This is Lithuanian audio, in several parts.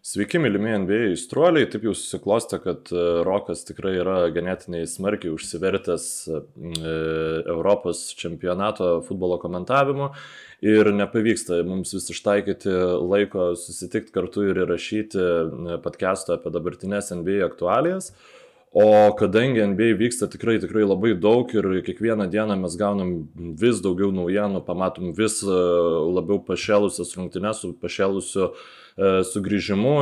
Sveiki, mylimi NBA įstruoliai. Taip jau susiklostė, kad e, Rokas tikrai yra ganėtinai smarkiai užsivertęs e, Europos čempionato futbolo komentavimu ir nepavyksta mums vis ištaikyti laiko susitikti kartu ir įrašyti e, podcast'ą apie dabartinės NBA aktualijas. O kadangi NBA vyksta tikrai, tikrai labai daug ir kiekvieną dieną mes gaunam vis daugiau naujienų, pamatom vis labiau pašėlusias rungtynes su pašėlusiu uh, sugrįžimu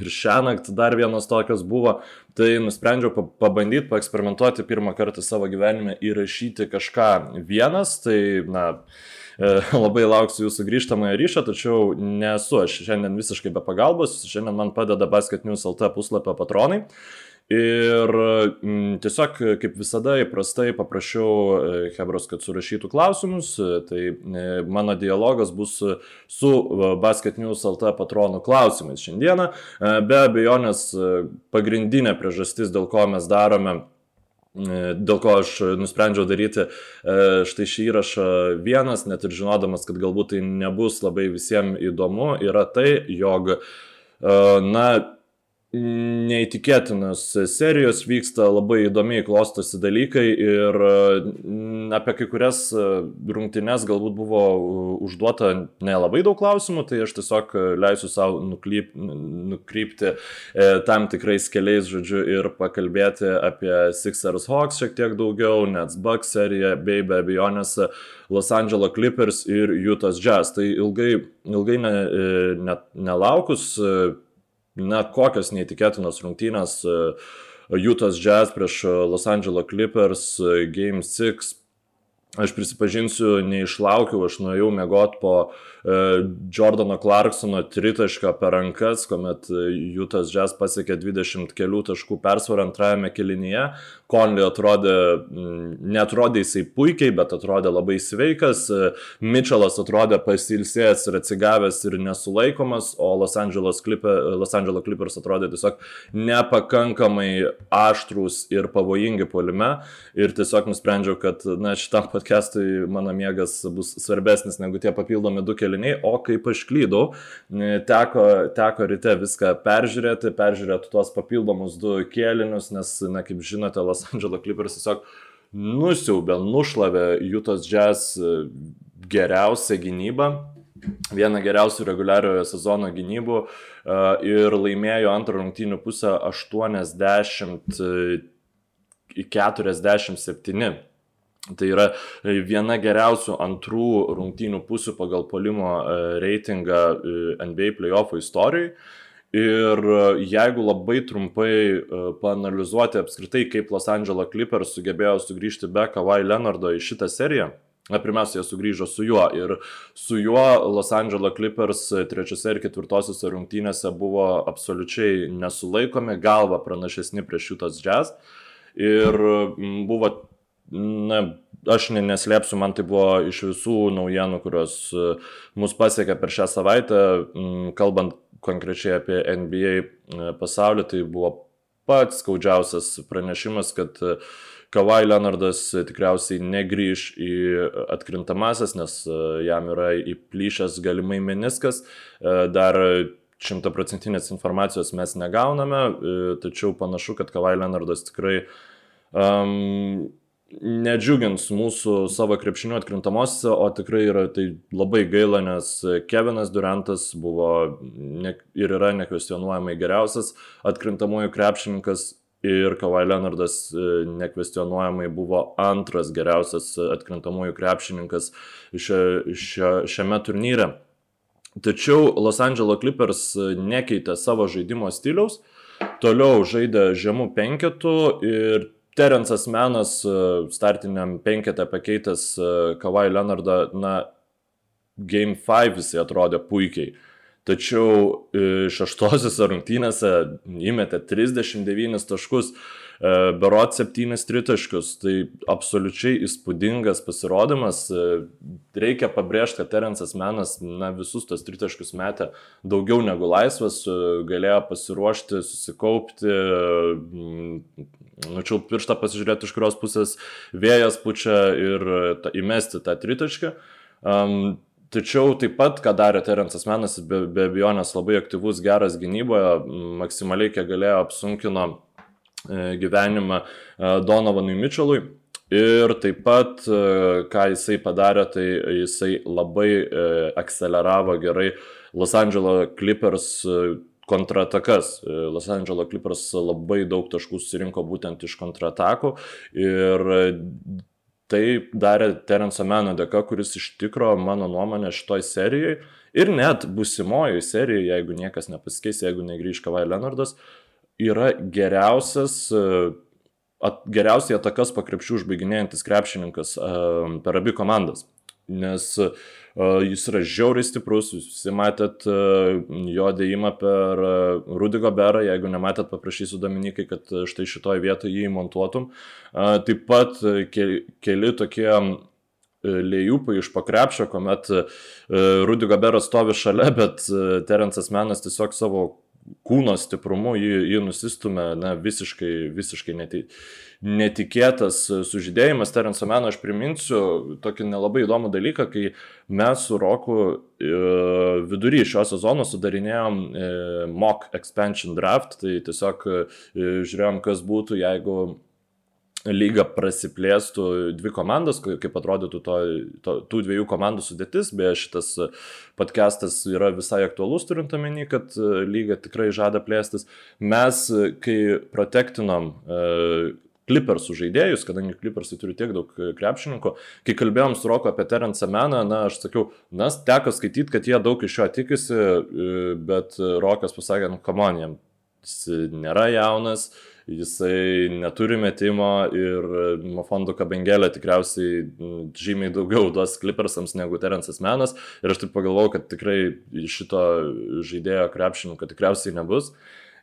ir šią naktį dar vienas tokios buvo, tai nusprendžiau pabandyti, paeksperimentuoti pirmą kartą savo gyvenime įrašyti kažką vienas, tai na, e, labai lauksiu jūsų grįžtamąją ryšą, tačiau nesu aš šiandien visiškai be pagalbos, šiandien man padeda Basket News LT puslapio patronai. Ir m, mm, tiesiog, kaip visada, įprastai paprašiau e, Hebros, kad surašytų klausimus. Tai e, mano dialogas bus su e, Basket News LT patronų klausimais šiandieną. Be abejonės, pagrindinė priežastis, dėl ko mes darome dėl ko aš nusprendžiau daryti štai šį įrašą vienas, net ir žinodamas, kad galbūt tai nebus labai visiems įdomu, yra tai, jog, na, neįtikėtinos serijos vyksta, labai įdomiai klostosi dalykai ir mm, apie kai kurias e, rungtynes galbūt buvo užduota nelabai daug klausimų, tai aš tiesiog leisiu savo nuklyp, nukrypti e, tam tikrais keliais, žodžiu, ir pakalbėti apie Sixers Hawks šiek tiek daugiau, Nets Bucks seriją, bei be abejonės Los Angeles Clippers ir Utah Jazz. Tai ilgai, ilgai ne, e, ne, nelaukus na, kokios neįtikėtinos rungtynės e, Utah's Jazz prieš e, Los Angeles Clippers e, Game 6. Aš prisipažinsiu, neišlaukiau, aš nuėjau mėgot po E, Jordano Clarksono tritašką per rankas, kuomet Jutas Jazz pasiekė 20 kelių taškų persvarą antrajame kelinyje. Conley atrodė, netrodė jisai puikiai, bet atrodė labai sveikas. E, Mitchellas atrodė pasilsėjęs ir atsigavęs ir nesulaikomas, o Los Angeles, Clipper, Los Angeles Clippers atrodė tiesiog nepakankamai aštrus ir pavojingi polime. Ir tiesiog nusprendžiau, kad na, šitam podcastui mano miegas bus svarbesnis negu tie papildomi du keliniai, o kaip aš klydau, teko, teko ryte viską peržiūrėti, peržiūrėti tuos papildomus du kėlinius, nes, na, kaip žinote, Los Angeles Clippers tiesiog nusiaubė, nušlavė Jutos Jazz e, geriausią gynybą, vieną geriausių reguliariojo sezono gynybų e, ir laimėjo antrą rungtynių pusę 80 į 47. Tai yra e, viena geriausių antrų rungtynių pusių pagal polimo e, reitingą e, NBA playoffų istorijoje. Ir jeigu labai trumpai panalizuoti apskritai, kaip Los Angeles Clippers sugebėjo sugrįžti be Kawhi Leonardo į šitą seriją, na, pirmiausia, jie sugrįžo su juo ir su juo Los Angeles Clippers trečiose ir ketvirtosiose rungtynėse buvo absoliučiai nesulaikomi, galva pranašesni prieš šitas jazz. Ir buvo na, aš neslėpsiu, man tai buvo iš visų naujienų, kurios e, mus pasiekė per šią savaitę, kalbant konkrečiai apie NBA e, pasaulį, tai buvo pats skaudžiausias pranešimas, kad e, Kawhi Leonardas tikriausiai negryž į atkrintamasis, nes jam yra įplyšęs galimai meniskas. Dar šimtaprocentinės informacijos mes negauname, tačiau panašu, kad Kawhi Leonardas tikrai um, nedžiugins mūsų savo krepšinio atkrintamosiose, o tikrai yra tai labai gaila, nes Kevinas Durantas buvo ne, ir yra nekvestionuojamai geriausias atkrintamųjų krepšininkas ir Kawhi Leonardas e, nekvestionuojamai buvo antras geriausias atkrintamųjų krepšininkas šia, šia, šiame turnyre. Tačiau Los Angeles Clippers nekeitė savo žaidimo stiliaus, toliau žaidė žemų penketų ir Terensas Menas e, startiniam penketą pakeitęs e, Kawhi Leonardą, na, Game 5 jisai atrodė puikiai. Tačiau e, šeštosiose rungtynėse įmetė 39 taškus, berot 7 tritaškius. Tai absoliučiai įspūdingas pasirodymas. Reikia pabrėžti, kad Terensas Menas na, visus tos tritaškius metė daugiau negu laisvas, galėjo pasiruošti, susikaupti, nučiau pirštą pasižiūrėti, iš kurios pusės vėjas pučia ir ta, įmesti tą tritaškį. Um, Tačiau taip pat, ką darė Terensas Menas, be, be abejonės labai aktyvus, geras gynyboje, maksimaliai kiek galėjo apsunkino e, gyvenimą e, Donovanui Mitchellui. Ir taip pat, e, ką jisai padarė, tai jisai labai akceleravo gerai Los Angeles Clippers kontratakas. Los Angeles Clippers labai daug taškų susirinko būtent iš kontratakų ir Tai darė Terenso Meno dėka, kuris iš tikro, mano nuomonė, šitoj serijoje ir net busimojoje serijoje, jeigu niekas nepasikeis, jeigu negrįž Kavai Leonardas, yra geriausias, at, geriausiai atakas pakrepšių užbaiginėjantis krepšininkas per abi komandas. Nes uh, Jis yra žiauriai stiprus, jūs visi matėt jo dėjimą per Rudy Goberą, jeigu nematėt, paprašysiu Dominikai, kad štai šitoje vietoje jį montuotum. Taip pat keli tokie lėjupai iš pakrepšio, kuomet Rudy Goberas stovi šalia, bet Terensas Menas tiesiog savo kūno stiprumu jį, jį nusistumė na, visiškai, visiškai neti, netikėtas sužydėjimas. Terenso Meno aš priminsiu tokį nelabai įdomų dalyką, kai mes su Roku e, vidury šio sezono sudarinėjom e, mock expansion draft, tai tiesiog e, žiūrėjom, kas būtų, jeigu lyga prasiplėstų dvi komandas, kaip atrodytų to, to, tų dviejų komandų sudėtis. Beje, šitas podcastas yra visai aktualus, turint omeny, kad e, lyga tikrai žada plėstis. Mes, e, kai protektinom uh, Clippersų žaidėjus, kadangi Clippersai turi tiek daug krepšininkų, kai kalbėjom su Roko apie Terence Meną, na, aš sakiau, na, teko skaityti, kad jie daug iš jo tikisi, bet Rokas pasakė, nu, kamonijam, jis nėra jaunas, jisai neturi metimo ir Mofondo Kabengelė tikriausiai žymiai daugiau duos Clippersams negu Terence'as Menas ir aš taip pagalvojau, kad tikrai šito žaidėjo krepšininkų tikriausiai nebus.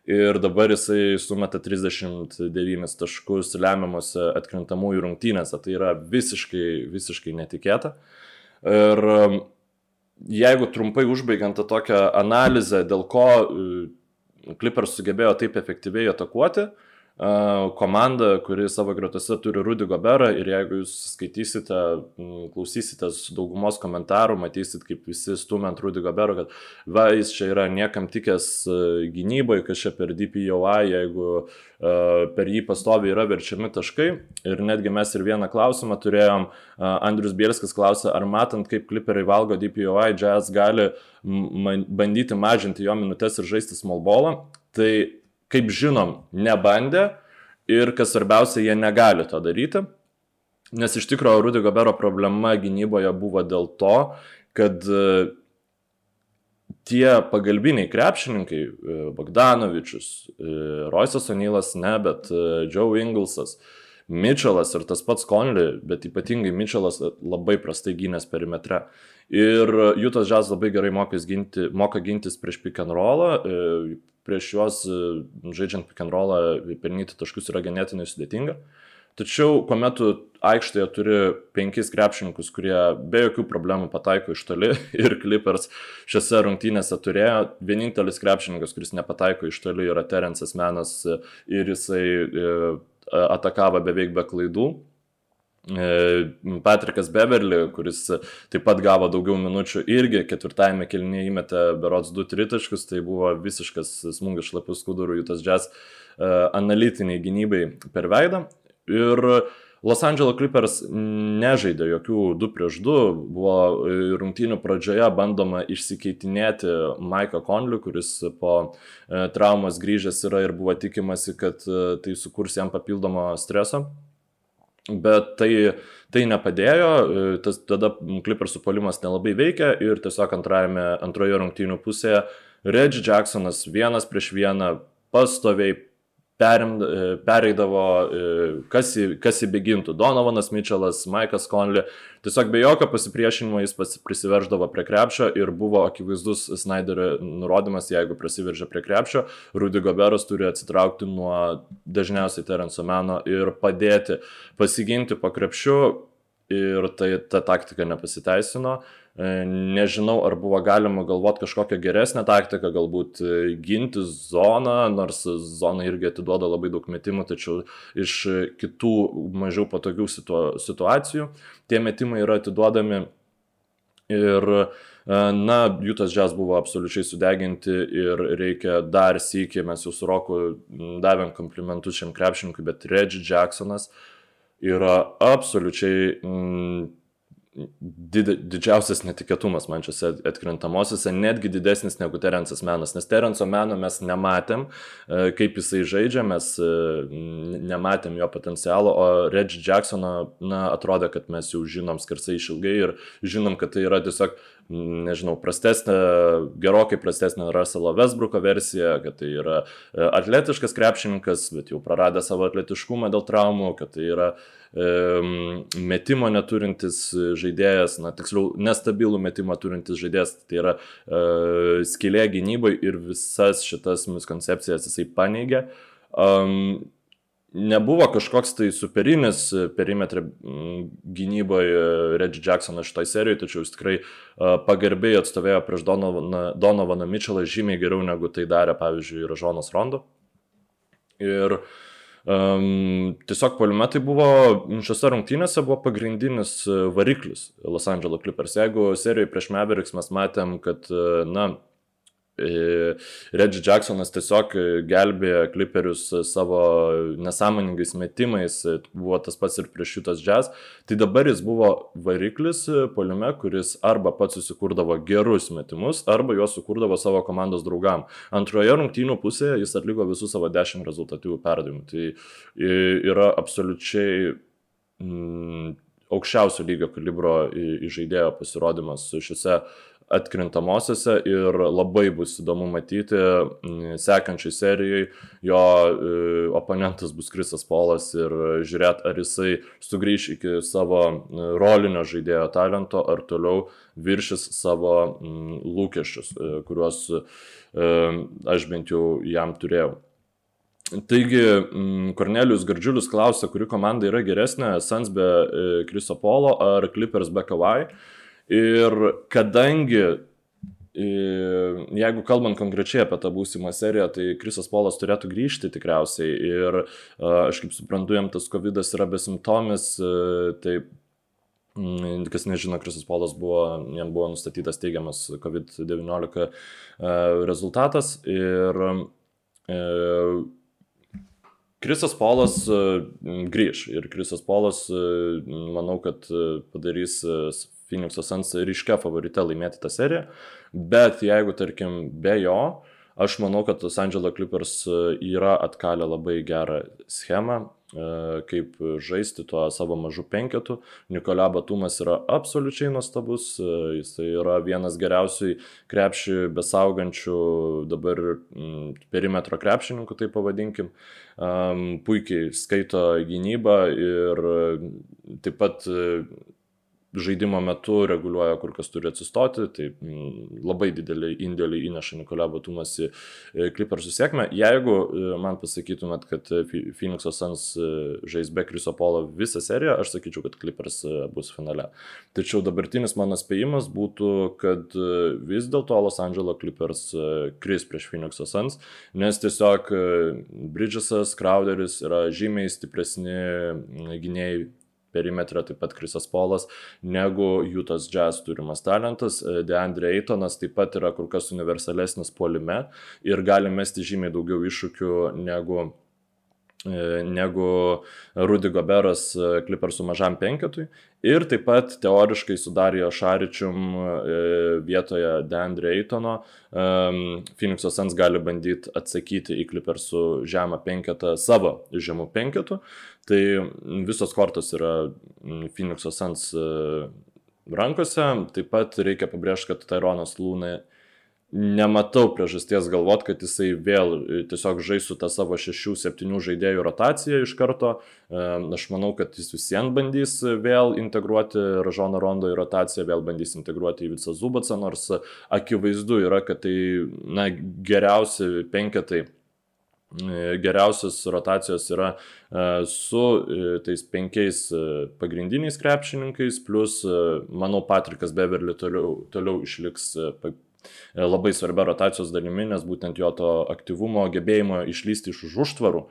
Ir dabar jisai sumeta 39 taškus lemiamuose atkrintamųjų rungtynėse. Tai yra visiškai, visiškai netikėta. Ir jeigu trumpai užbaigiant tą tokią analizę, dėl ko uh, Clippers sugebėjo taip efektyviai atakuoti, uh, komanda, kuri savo gretose turi Rudy Goberą ir jeigu jūs skaitysite, klausysitės daugumos komentarų, matysit, kaip visi stumia ant Rudy Gobero, kad va, jis čia yra niekam tikęs gynybai, kas čia per DPOI, jeigu uh, per jį pastovi yra verčiami taškai. Ir netgi mes ir vieną klausimą turėjom, Andrius Bielskas klausė, ar matant, kaip kliperiai valgo DPOI, Jazz gali bandyti mažinti jo minutės ir žaisti small ballą. Tai kaip žinom, nebandė ir kas svarbiausia, jie negali to daryti. Nes iš tikrųjų Rudy Gobero problema gynyboje buvo dėl to, kad e, tie pagalbiniai krepšininkai, e, Bogdanovičius, e, Roisas Onylas, ne, bet Joe Inglesas, Mitchellas ir tas pats Conley, bet ypatingai Mitchellas labai prastai gynęs perimetre. Ir Jutas Jazz labai gerai ginti, moka gintis prieš pick and rollą, prieš juos e, žaidžiant pick and rollą pelnyti taškus yra ganėtinai sudėtinga. Tačiau, kuomet tu aikštėje turi penkis krepšininkus, kurie be jokių problemų pataiko iš toli ir Clippers šiose rungtynėse turėjo, vienintelis krepšininkas, kuris nepataiko iš toli yra Terence'as Menas ir jisai e, atakavo beveik be klaidų. E, Patrikas Beverly, kuris taip pat gavo daugiau minučių, irgi ketvirtajame kelnyje įmetė berots 2 tritaškus, tai buvo visiškas smūgis šlapius skudurų Jutas Jazz e, analitiniai gynybai per veidą. Ir Los Angeles Clippers nežaidė jokių 2 prieš 2, buvo rungtynių pradžioje bandoma išsikeitinėti Maiką Konlių, kuris po e, traumas grįžęs yra ir buvo tikimasi, kad tai sukurs jam papildomą stresą Bet tai, tai nepadėjo, tas, tada Clippersų polimas nelabai veikia ir tiesiog antrajame, antroje rungtynių pusėje Reggie Jacksonas vienas prieš vieną pastoviai perim, e, pereidavo, e, kas, kas įbėgintų. Donovanas Mitchellas, Maikas Conley. Tiesiog be jokio pasipriešinimo jis prisiverždavo prie krepšio ir buvo akivaizdus Snyderio nurodymas, jeigu prasiveržia prie krepšio, Rudy Goberas turi atsitraukti nuo dažniausiai Terenso meno ir padėti pasiginti po krepšiu ir tai ta taktika nepasiteisino. E, nežinau, ar buvo galima galvoti kažkokią geresnę taktiką, galbūt e, ginti zoną, nors zona irgi atiduoda labai daug metimų, tačiau iš kitų mažiau patogių situ situacijų tie metimai yra atiduodami. Ir Na, Jutas Jazz buvo absoliučiai sudeginti ir reikia dar sėkiai, mes jau su Roku davėm komplimentus šiam krepšininkui, bet Reggie Jacksonas yra absoliučiai mm, did, didžiausias netikėtumas man šiuose atkrintamosiose, netgi didesnis negu Terence'as menas, nes Terence'o meno mes nematėm, e, kaip jisai žaidžia, mes e, nematėm jo potencialo, o Reggie Jacksono, na, atrodo, kad mes jau žinom skersai išilgai ir žinom, kad tai yra tiesiog nežinau, prastesnė, gerokai prastesnė Russelo Westbrooko versija, kad tai yra e, atletiškas krepšininkas, bet jau praradė savo atletiškumą dėl traumų, kad tai yra metimo neturintis žaidėjas, na tiksliau, nestabilų metimą turintis žaidėjas, tai yra uh, skilė gynybai ir visas šitas miskoncepcijas jisai paneigia. Um, nebuvo kažkoks tai superinis perimetrė gynyboje Reggie Jacksonas šitoj serijoje, tačiau jis tikrai pagarbiai atstovėjo prieš Donovaną, Donovaną Mitchellą žymiai geriau negu tai darė, pavyzdžiui, Ražonas Rondo. Ir uh, Um, tiesiog poliumetai buvo, šiose rungtynėse buvo pagrindinis e, variklis Los Angeles Clippers. Jeigu serijoje prieš Mavericks mes matėm, kad, e, na, Reggie Jacksonas tiesiog gelbėjo kliperius savo nesąmoningais metimais, buvo tas pats ir prieš šitas jazz. Tai dabar jis buvo variklis poliume, kuris arba pats susikurdavo gerus metimus, arba juos sukurdavo savo komandos draugam. Antroje rungtynių pusėje jis atliko visus savo 10 rezultatyvių perdavimų. Tai yra absoliučiai mm, aukščiausio lygio kalibro žaidėjo pasirodymas šiuose atkrintamosiose ir labai bus įdomu matyti sekančiai serijai jo e, oponentas bus Krisas Polas ir žiūrėt, ar jisai sugrįž iki savo e, rolinio žaidėjo talento, ar toliau viršis savo lūkesčius, e, kuriuos aš bent jau jam turėjau. Taigi, Kornelijus Gardžiulis klausia, kuri komanda yra geresnė, Sans be Kriso Polo ar Clippers be Kawai. Ir kadangi, jeigu kalbant konkrečiai apie tą būsimą seriją, tai Krisas Polas turėtų grįžti tikriausiai. Ir aš kaip suprantu, jam tas COVID yra besimptomis, tai kas nežino, Krisas Polas buvo, jam buvo nustatytas teigiamas COVID-19 rezultatas. Ir Krisas Polas grįž ir Krisas Polas, manau, kad padarys Phoenix'o Suns ryškia favorite laimėti tą seriją, bet jeigu, tarkim, be jo, aš manau, kad Los Angeles Clippers e, yra atkalę labai gerą schemą, e, kaip žaisti tuo savo mažu penketu. Nikola Batumas yra absoliučiai nuostabus, e, jis yra vienas geriausiai krepšį besaugančių dabar perimetro krepšininkų, tai pavadinkim. Puikiai skaito gynybą ir taip pat žaidimo metu reguliuoja, kur kas turi atsistoti, tai mm, labai didelį indėlį įneša Nikolai Batumas į Clippersų sėkmę. Jeigu e, man pasakytumėt, kad e, Phoenix'o Suns e, žais be Kriso Polo visą seriją, aš sakyčiau, kad Clippers bus finale. Tačiau dabartinis mano spėjimas būtų, kad vis dėlto Los Angeles Clippers kris prieš Phoenix'o Suns, nes tiesiog Bridgesas, Crowderis yra žymiai stipresni gynėjai perimetre taip pat Krisas Polas, negu Jutas Jazz turimas talentas. E, Deandre Eitonas taip pat yra kur kas universalesnis polime ir gali mesti žymiai daugiau iššūkių negu e, negu Rudy Goberas Clippersų e, mažam penketui. Ir taip pat teoriškai su Darijo Šaričium vietoje Deandre Eitono Phoenix'o Suns gali bandyti atsakyti į Clippersų žemą penketą savo žemų penketų. Tai visos kortos yra Phoenix'o Suns e, rankose. Taip pat reikia pabrėžti, kad Tyronas Lūnai nematau priežasties galvot, kad jisai vėl e, tiesiog žais su tą savo 6-7 žaidėjų rotaciją iš karto. E, aš manau, kad jis visiems bandys vėl integruoti Ražoną Rondo į rotaciją, vėl bandys integruoti į visą Zubacą, nors akivaizdu yra, kad tai na, geriausi penketai geriausios rotacijos yra e, su e, tais penkiais pagrindiniais krepšininkais, plus, manau, Patrikas Beverly toliau, toliau išliks labai svarbia rotacijos dalimi, nes būtent jo to aktyvumo, gebėjimo išlysti iš už užtvarų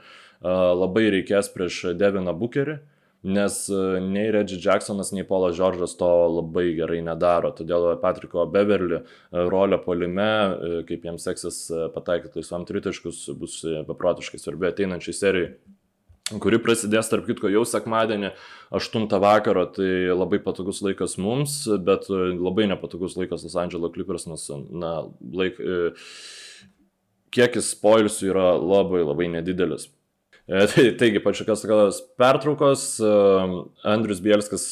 labai reikės prieš Deviną Bukerį nes nei Reggie Jacksonas, nei Paulas Džordžas to labai gerai nedaro. Todėl Patriko Beverly rolė polime, kaip jiems seksis pataikyti laisvam tritaškus, bus beprotiškai svarbi ateinančiai serijai kuri prasidės, tarp kitko, jau sekmadienį 8 vakaro, tai labai patogus laikas mums, bet labai nepatogus laikas Los Angeles Clippers, nes, na, laik, e, kiekis poilsių yra labai labai nedidelis. E, tai, taigi, pačios tokios pertraukos, e, Andrius Bielskas,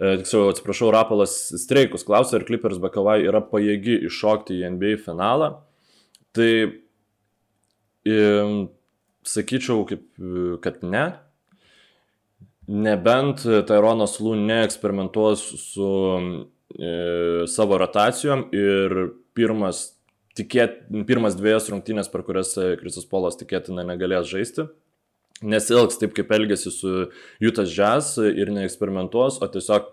tiksliau, atsiprašau, Rapolas Streikus klausė, ar Clippers be Kavai yra pajėgi iššokti į NBA finalą. Tai sakyčiau, kaip, kad ne. Nebent Tyronas Lū neeksperimentuos su e, savo rotacijom ir pirmas, tikėt, pirmas dviejas rungtynės, per kurias Kristus Polas tikėtina negalės žaisti, nesilgs taip, kaip elgesi su Jutas Jazz ir neeksperimentuos, o tiesiog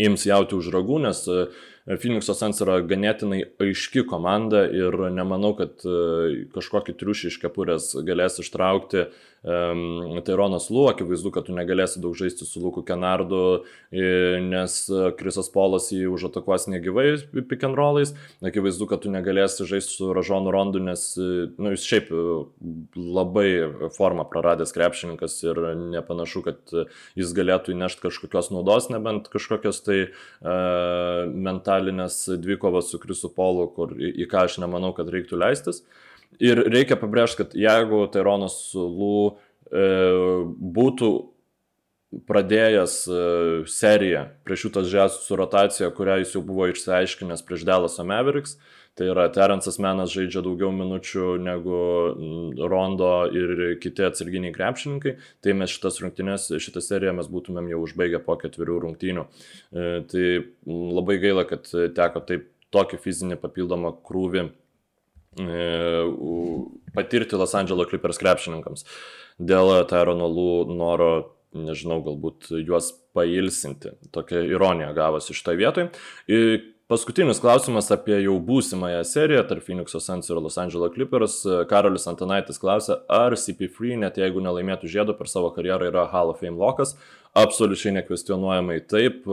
ims jauti už ragų, nes Phoenix'o Suns yra ganėtinai aiški komanda ir nemanau, kad e, kažkokį triušį iš kepurės galės ištraukti um, Tyronas Lu, akivaizdu, kad tu negalėsi daug žaisti su Luku Kenardu, nes Krisas Polas jį užatakuos negyvai pick and rollais, akivaizdu, kad tu negalėsi žaisti su Ražonu Rondu, nes nu, jis šiaip e, labai formą praradęs krepšininkas ir nepanašu, kad jis galėtų įnešti kažkokios naudos, nebent kažkokios tai uh, mentaliai finalinės dvikovos su Krisu Polu, kur, į, į ką aš nemanau, kad reiktų leistis. Ir reikia pabrėžti, kad jeigu Taironas Lū e, būtų pradėjęs e, seriją prieš šitas žesų su rotacija, kurią jis jau buvo išsiaiškinęs prieš Delas Mavericks, Tai yra Terensas Menas žaidžia daugiau minučių negu mm, Rondo ir kiti atsarginiai krepšininkai. Tai mes šitas rungtynės, šitą seriją mes būtumėm jau užbaigę po ketverių rungtynių. E, tai labai gaila, kad teko taip tokį fizinį papildomą krūvį e, patirti Los Angeles Clippers krepšininkams dėl Tyrono Lų noro nežinau, galbūt juos pailsinti. Tokia ironija gavosi šitoje vietoje. Paskutinis klausimas apie jau būsimąją seriją tarp Phoenix'o Suns ir Los Angeles Clippers. Karolis Antonaitis klausia, ar CP3 net jeigu nelaimėtų žiedo per savo karjerą yra Hall of Fame lokas. Absoliučiai nekvestionuojamai taip,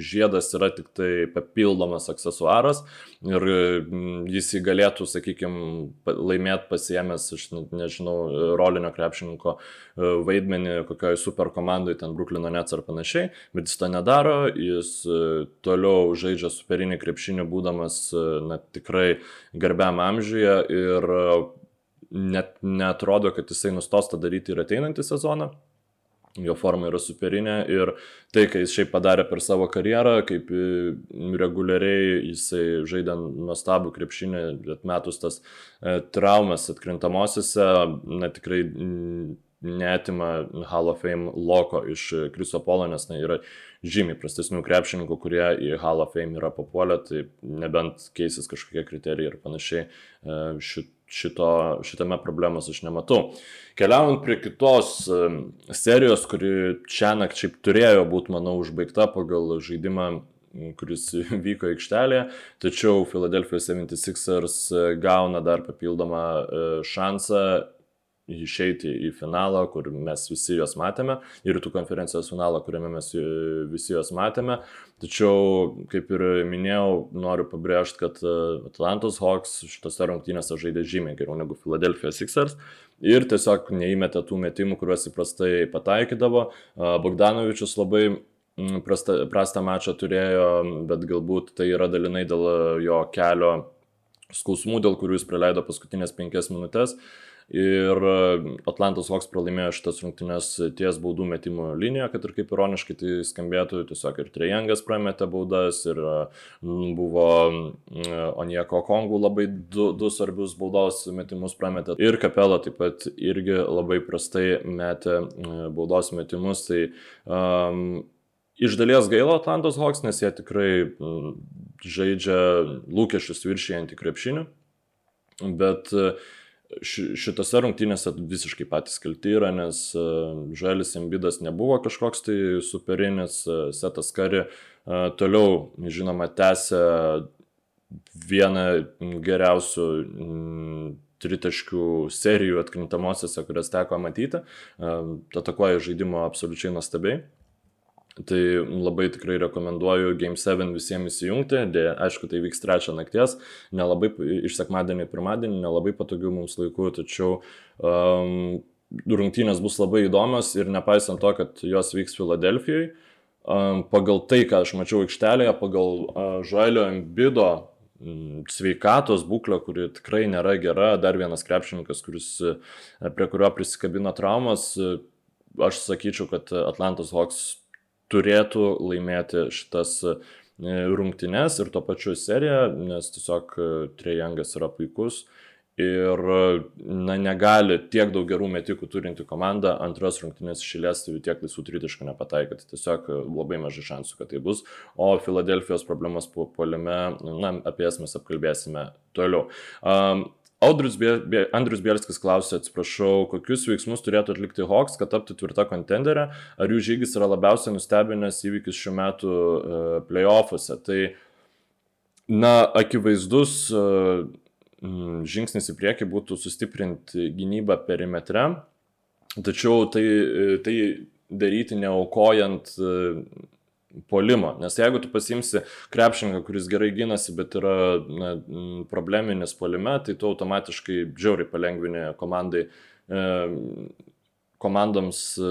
žiedas yra tik tai papildomas aksesuaras ir mm, jis įgalėtų, sakykime, laimėti pasiemęs, aš nežinau, rolinio krepšininko e, vaidmenį kokioje super komandoje, ten Bruklino Nets ar panašiai, bet jis to nedaro, jis e, toliau žaidžia superinį krepšinį, būdamas, e, na, tikrai garbiam amžiuje ir net netrodo, kad jisai nustos tą daryti ir ateinantį sezoną jo forma yra superinė ir tai, ką jis šiaip padarė per savo karjerą, kaip e, reguliariai jisai žaidė nuostabų krepšinį, atmetus tas e, traumas atkrintamosiose, na tikrai netima Hall of Fame loko iš Kriso Polo, nes na, yra žymiai prastesnių krepšininkų, kurie į Hall of Fame yra papuolę, tai nebent keisis kažkokie kriterijai ir panašiai. E, šit, šito, šitame problemos aš nematau. Keliaujant prie kitos serijos, kuri šią naktį turėjo būti, manau, užbaigta pagal žaidimą kuris vyko aikštelėje, tačiau Philadelphia 76ers gauna dar papildomą e, šansą išeiti į finalą, kur mes visi juos matėme, ir rytų konferencijos finalą, kuriame mes visi juos matėme. Tačiau, kaip ir minėjau, noriu pabrėžti, kad e, Atlantos Hawks šitose rungtynėse žaidė žymiai geriau negu Philadelphia Sixers ir tiesiog neįmetė tų metimų, kuriuos įprastai pataikydavo. Bogdanovičius labai prastą, prastą mačą turėjo, bet galbūt tai yra dalinai dėl jo kelio skausmų, dėl kurių jis praleido paskutinės penkias minutės. Uh, Ir e, Atlantas Hawks pralaimėjo šitas rungtynes ties baudų metimo linijoje, kad ir kaip ironiškai tai skambėtų, tiesiog ir Trejangas prametė baudas, ir e, buvo Onieko Kongų labai du, du svarbius baudos metimus prametė. Ir Kapela taip pat irgi labai prastai metė e, baudos metimus. Tai um, iš dalies gaila Atlantos Hawks, nes jie tikrai žaidžia lūkesčius viršijantį krepšinį. Bet uh, šitose rungtynėse visiškai patys kalti yra, nes e, Žalis Embidas nebuvo kažkoks tai superinis, e, Setas Kari e, toliau, žinoma, tęsė vieną geriausių tritaškių serijų atkrintamosiose, kurias teko matyti. Atakuoja žaidimo absoliučiai nuostabiai. Tai labai tikrai rekomenduoju Game 7 visiems įsijungti, dėja, aišku, tai vyks trečią nakties, nelabai iš sekmadienį į pirmadienį, nelabai patogių mums laikų, tačiau um, rungtynės bus labai įdomios ir nepaisant to, kad jos vyks Filadelfijoje, um, pagal tai, ką aš mačiau aikštelėje, pagal uh, Žailio Embido sveikatos būklę, kuri tikrai nėra gera, dar vienas krepšininkas, kuris, prie kurio prisikabino traumas, aš sakyčiau, kad Atlantos Hawks turėtų laimėti šitas rungtynes ir to pačiu seriją, nes tiesiog Trejangas yra puikus ir na, negali tiek daug gerų metikų turinti komanda antros rungtynės išėlės tai tiek laisvų tritiškų nepataikyti. Tiesiog labai mažai šansų, kad tai bus. O Filadelfijos problemas po poliame, na, apie jas mes apkalbėsime toliau. Um, Audrius Bie, Bie, Andrius Bielskis klausė, atsiprašau, kokius veiksmus turėtų atlikti Hawks, kad taptų tvirta kontenderė, ar jų žygis yra labiausiai nustebinęs įvykis šiuo metu uh, playoffuose. Tai, na, akivaizdus uh, žingsnis į priekį būtų sustiprinti gynybą perimetre, tačiau tai, tai daryti neaukojant e, polimo. Nes jeigu tu pasimsi krepšininką, kuris gerai gynasi, bet yra na, probleminis polime, tai tu automatiškai džiauriai palengvini komandai, e, komandoms e,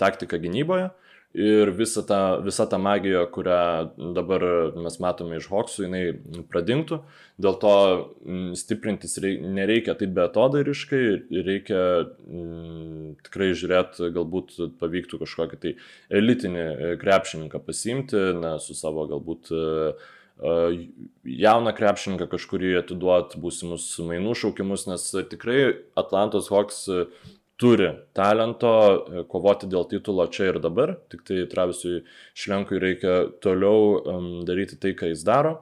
taktiką gynyboje ir visa ta, visa ta magija, kurią dabar mes matome iš Hoksų, jinai pradingtų. Dėl to mm, stiprintis nereikia taip betodairiškai, reikia mm, tikrai žiūrėti, galbūt pavyktų kažkokį tai elitinį e, krepšininką pasimti, na, su savo galbūt uh, jauną krepšininką kažkurį atiduoti būsimus mainų šaukimus, nes tikrai Atlantos Hawks turi talento e, kovoti dėl titulo čia ir dabar, tik tai Travisui Šlenkui reikia toliau um, daryti tai, ką jis daro.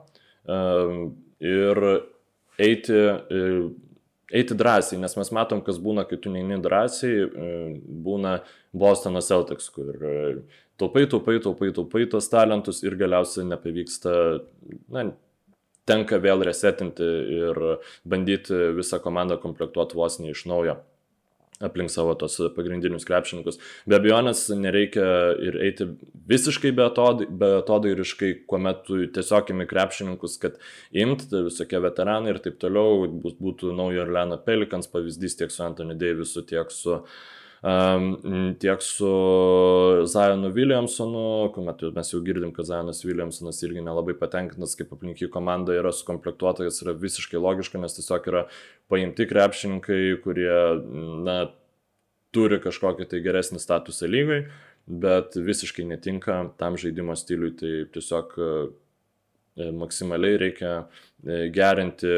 Um, ir eiti, eiti drąsiai, nes mes matom, kas būna, kai tu neini drąsiai, būna Bostono Celtics, kur taupai, taupai, taupai, taupai tos talentus ir galiausiai nepavyksta, na, tenka vėl resetinti ir bandyti visą komandą komplektuoti vos ne iš naujo aplink savo tos pagrindinius krepšininkus. Be abejonės nereikia ir eiti visiškai betodairiškai, kuomet tu tiesiog imi krepšininkus, kad imt, tai visokie veteranai ir taip toliau, būtų naujo Orleano Pelikans pavyzdys tiek su Anthony Davisu, tiek su uh, tiek su Zajonu Williamsonu, kuomet mes jau girdim, kad Zajonas Williamsonas irgi nelabai patenkintas, kaip aplinkiai komanda yra sukomplektuota, jis yra visiškai logiška, nes tiesiog yra paimti krepšininkai, kurie, na, turi kažkokį tai geresnį statusą lygai, bet visiškai netinka tam žaidimo stiliui, tai tiesiog e, maksimaliai reikia e, gerinti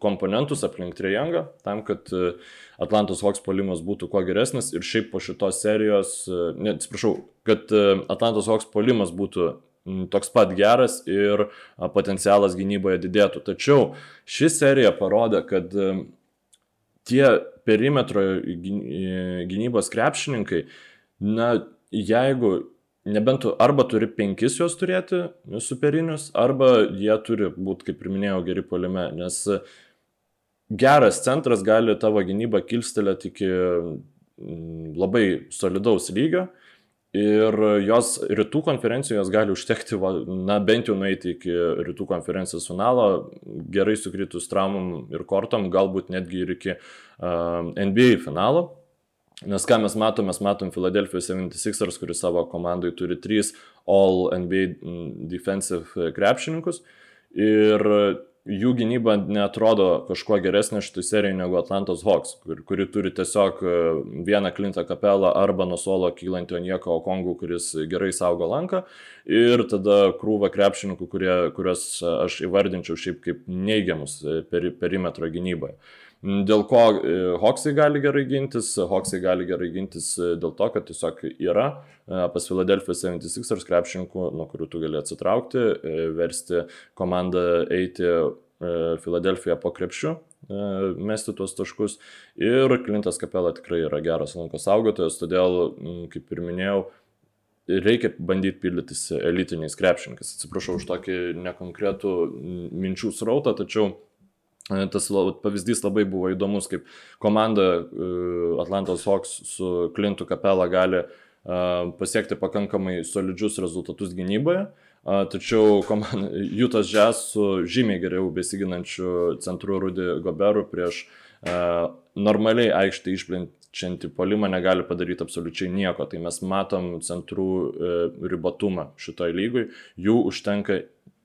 komponentus aplink Trejangą, tam, kad e, Atlantos Hawks polimas būtų kuo geresnis ir šiaip po šitos serijos, e, ne, atsiprašau, kad Atlantos Hawks polimas būtų toks pat geras ir potencialas gynyboje didėtų. Tačiau ši serija parodė, kad tie perimetro gynybos krepšininkai, na, jeigu nebent tu arba turi penkis juos turėti superinius, arba jie turi būti, kaip ir minėjau, geri polime, nes geras centras gali tavo gynybą kilstelėti iki mm, labai solidaus lygio ir jos rytų konferencijos gali užtekti, na bent jau nueiti iki rytų konferencijos finalo, gerai sukritus traumam ir kortom, galbūt netgi ir iki uh, NBA finalo. Nes ką mes matom, mes matom Philadelphia 76ers, kuris savo komandai turi trys All NBA mm, defensive krepšininkus ir jų gynyba netrodo kažkuo geresnė šitoj serijai negu Atlantos Hawks, kur, kuri turi tiesiog e, vieną Klintą kapelą arba nuo suolo kylantį Onieko Okongų, kuris gerai saugo lanką ir tada krūva krepšininkų, kurie, kuriuos aš įvardinčiau šiaip kaip neigiamus e, peri, perimetro gynyboje. Dėl ko e, Hoksai gali gerai gintis? Hoksai gali gerai gintis e, dėl to, kad tiesiog yra e, pas Philadelphia 76ers krepšininkų, nuo kurių tu gali atsitraukti, versti komandą eiti Filadelfiją po krepšiu, mesti tuos taškus. Ir Klintas Kapela tikrai yra geras lankos saugotojas, todėl, kaip ir minėjau, reikia bandyti pildytis elitiniais krepšininkais. Atsiprašau už tokį nekonkretų minčių srautą, tačiau tas pavyzdys labai buvo įdomus, kaip komanda e, Atlantos Hawks su Klintu Kapela gali e, pasiekti pakankamai solidžius rezultatus gynyboje, tačiau Jutas Jazz su žymiai geriau besiginančiu centru Rudy Goberu prieš normaliai aikštį išplint čianti polimą negali padaryti absoliučiai nieko. Tai mes matom centrų e, ribotumą šitoj lygui, jų užtenka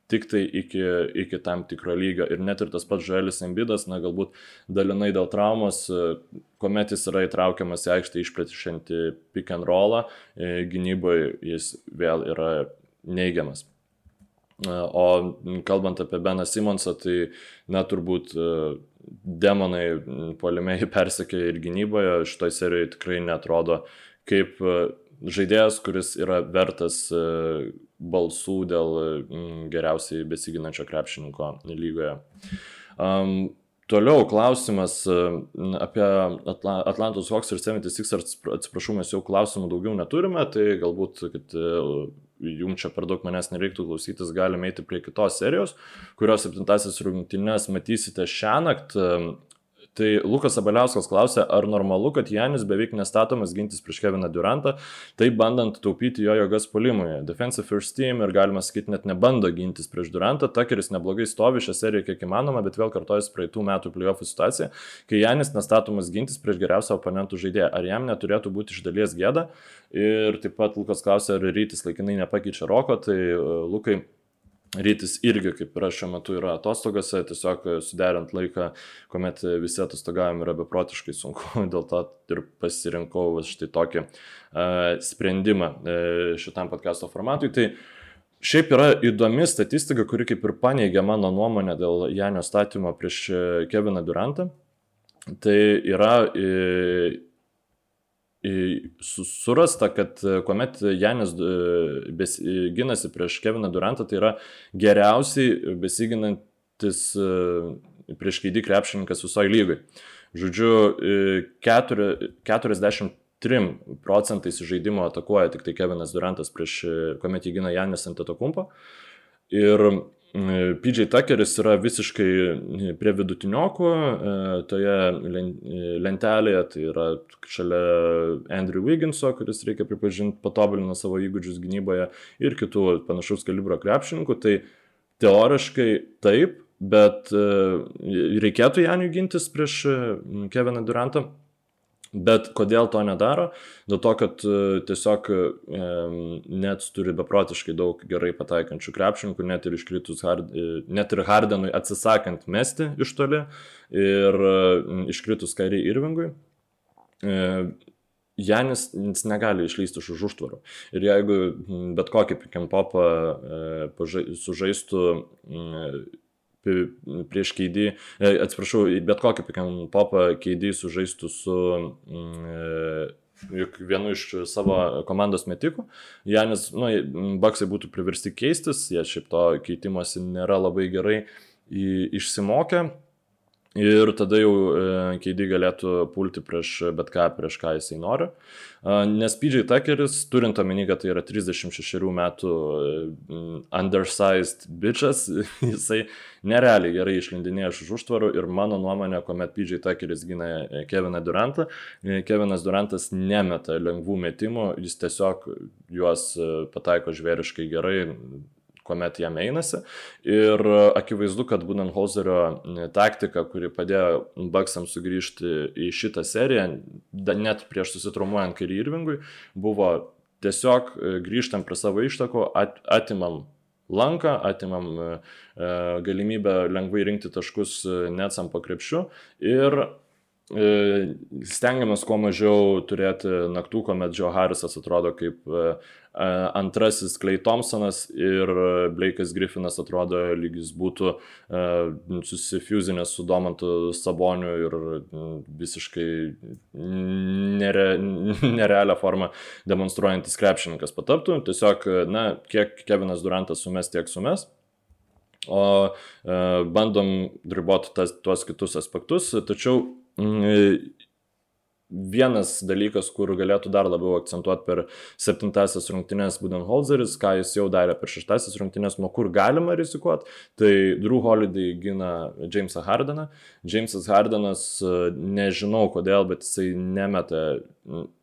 tik tai iki, iki tam tikro lygio. Ir net ir tas pats Žuelis Embidas, na galbūt dalinai dėl traumos, e, kuomet jis yra įtraukiamas į aikštę išplėtišiantį pick and rollą, e, gynyboje jis vėl yra neigiamas. O kalbant apie Beną Simonsą, tai na turbūt demonai polimėjai persekė ir gynyboje, šitoje serijoje tikrai netrodo kaip e, žaidėjas, kuris yra vertas e, balsų dėl geriausiai besiginančio krepšininko lygoje. Um, Toliau klausimas e, apie Atlantos Hawks ir 76ers, atsiprašau, mes jau klausimų daugiau neturime, tai galbūt, kad jums čia per daug manęs nereiktų klausytis, galime eiti prie kitos serijos, kurios septintasis rungtynės matysite šią naktį. Tai Lukas Abeliauskas klausė, ar normalu, kad Janis beveik nestatomas gintis prieš Keviną Durantą, tai bandant taupyti jo jėgas polimui. Defensive first team ir galima sakyti net nebando gintis prieš Durantą, Takeris neblogai stovi šią seriją kiek įmanoma, bet vėl kartojasi praeitų metų playoffų situacija, kai Janis nestatomas gintis prieš geriausią oponentų žaidėją. Ar jam neturėtų būti iš dalies gėda? Ir taip pat Lukas klausė, ar rytis laikinai nepakeičia Roko, tai Lukai Rytis irgi, kaip ir aš šiuo metu, yra atostogose, tiesiog suderint laiką, kuomet visi atostogavim yra beprotiškai sunku, dėl to ir pasirinkau štai tokį uh, sprendimą uh, šitam podcast'o formatui. Tai šiaip yra įdomi statistika, kuri kaip ir paneigia mano nuomonę dėl Janio statymo prieš Keviną Durantą. Tai yra surasta, kad e, kuomet Janis e, ginasi prieš Keviną Durantą, tai yra geriausiai besiginantis e, prieš keidį krepšininkas visoje lygai. Žodžiu, 43 procentais žaidimo atakuoja tik tai Kevinas Durantas prieš, kuomet jį gina Janis ant atakumpo. Ir PJ Tuckeris yra visiškai prie vidutiniokų e, toje lentelėje, tai yra šalia Andrew Wigginso, kuris reikia pripažinti patobulino savo įgūdžius gynyboje ir kitų panašaus kalibro krepšininkų. Tai teoriškai taip, bet e, reikėtų Janiui gintis prieš Keviną Durantą. Bet kodėl to nedaro? Dėl to, kad e, tiesiog e, net turi beprotiškai daug gerai pataikančių krepšininkų, net ir iškritus, hard, e, net ir Hardenui atsisakant mesti iš toli ir iškritus Kairiai Irvingui. Janis negali išlysti iš už užtvarų. Ir jeigu bet kokį pick and popą e, sužaistų prieš keidį, atsiprašau, bet kokį pikan popą keidį sužaistų su mm, e, juk vienu iš savo komandos metikų. Janis, nu, baksai būtų priversti keistis, jie šiaip to keitimosi nėra labai gerai išsimokę. Ir tada jau e, keidį galėtų pulti prieš bet ką, prieš ką jisai nori. Nes PJ Tuckeris, turint omeny, kad tai yra 36 metų e, undersized bitches, jisai nerealiai gerai išlindinėja iš užtvarų ir mano nuomonė, kuomet PJ Tuckeris gina Keviną Durantą, e, Kevinas Durantas nemeta lengvų metimų, jis tiesiog juos pataiko žvėriškai gerai, kuomet jam einasi. Ir akivaizdu, kad Budenholzerio taktika, kuri padėjo Baksams sugrįžti į šitą seriją, net prieš susitrumuojant Kairį Irvingui, buvo tiesiog e, grįžtam prie savo ištakų, at, atimam lanką, atimam e, e, galimybę lengvai rinkti taškus netsam po krepšiu ir stengiamės kuo mažiau turėti naktų, kuomet Joe Harrisas atrodo kaip antrasis Clay Thompsonas ir Blake'as Griffinas atrodo lyg jis būtų susifuzinęs su Domantu Saboniu ir visiškai nere, nerealią formą demonstruojantis krepšininkas pataptų. Tiesiog, na, kiek Kevinas Durantas sumes, tiek sumes. O e, bandom driboti tas, tuos kitus aspektus, tačiau vienas dalykas, kur galėtų dar labiau akcentuoti per septintasias rungtynės Budenholzeris, ką jis jau darė per šeštasias rungtynės, nuo kur galima rizikuoti, tai Drew Holiday gina Jamesą Hardeną. Jamesas Hardenas, nežinau kodėl, bet jisai nemeta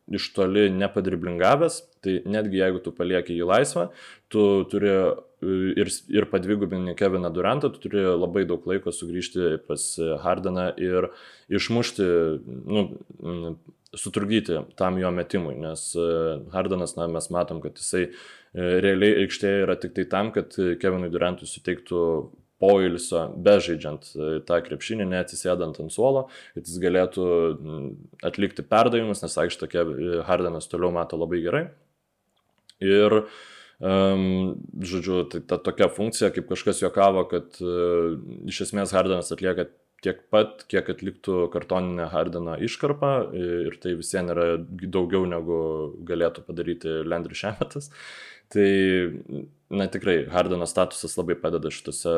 iš toli nepadriblingavęs, tai netgi jeigu tu palieki jį laisvą, tu turi ir, ir padvigubinti Keviną Durantą, tu turi labai daug laiko sugrįžti pas Hardeną ir išmušti, nu, sutrukdyti tam jo metimui, nes Hardenas, na, mes matom, kad jisai realiai aikštėje yra tik tai tam, kad Kevinui Durantui suteiktų poilsio, bežaidžiant tą krepšinį, neatsisėdant ant suolo, kad jis galėtų atlikti perdavimus, nes aikštė Hardenas toliau mato labai gerai. Ir Um, žodžiu, tai ta tokia funkcija, kaip kažkas juokavo, kad uh, iš esmės Hardenas atlieka tiek pat, kiek atliktų kartoninę Hardeno iškarpą ir tai visiems yra daugiau negu galėtų padaryti Landry Šemetas. Tai, na tikrai, Hardeno statusas labai padeda šitose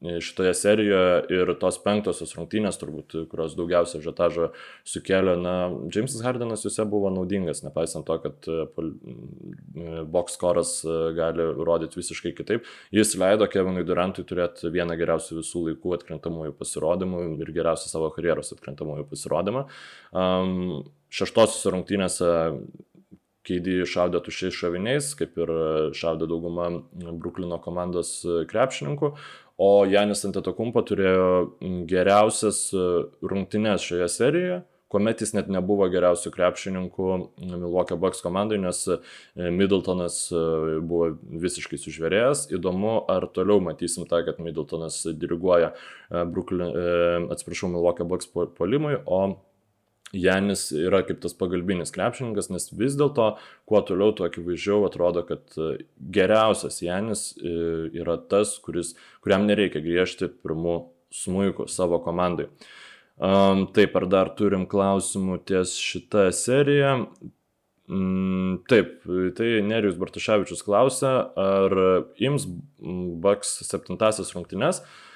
šitoje serijoje ir tos penktosios rungtynės, turbūt, kurios daugiausia žetažo sukėlė, na, Jamesas Hardenas juose buvo naudingas, nepaisant to, kad e, e, box skoras e, gali rodyti visiškai kitaip. Jis leido Kevinui Durantui turėti vieną geriausių visų laikų atkrentamųjų pasirodymų ir geriausią savo karjeros atkrentamųjų pasirodymą. Um, šeštosios rungtynėse Keidį šaudė tušiais šoviniais, kaip ir šaudė dauguma Bruklino komandos krepšininkų, o Janis Antetokumpo turėjo geriausias e, rungtynes šioje serijoje kuomet jis net nebuvo geriausių krepšininkų Milwaukee Bucks komandai, nes e, Middletonas e, buvo visiškai sužvėrėjęs. Įdomu, ar toliau matysim tą, kad Middletonas diriguoja Brooklyn, atsiprašau, Milwaukee Bucks polimui, o Janis yra kaip tas pagalbinis krepšininkas, nes vis dėlto, kuo toliau, tuo akivaizdžiau atrodo, kad e, geriausias Janis e, yra tas, kuris, kuriam nereikia griežti pirmų smūjų savo komandai. Um, taip, ar dar turim klausimų ties šitą seriją? Mm, taip, tai Nerijus Bartuševičius klausia, ar ims Baks septintasis rungtynes. Uh,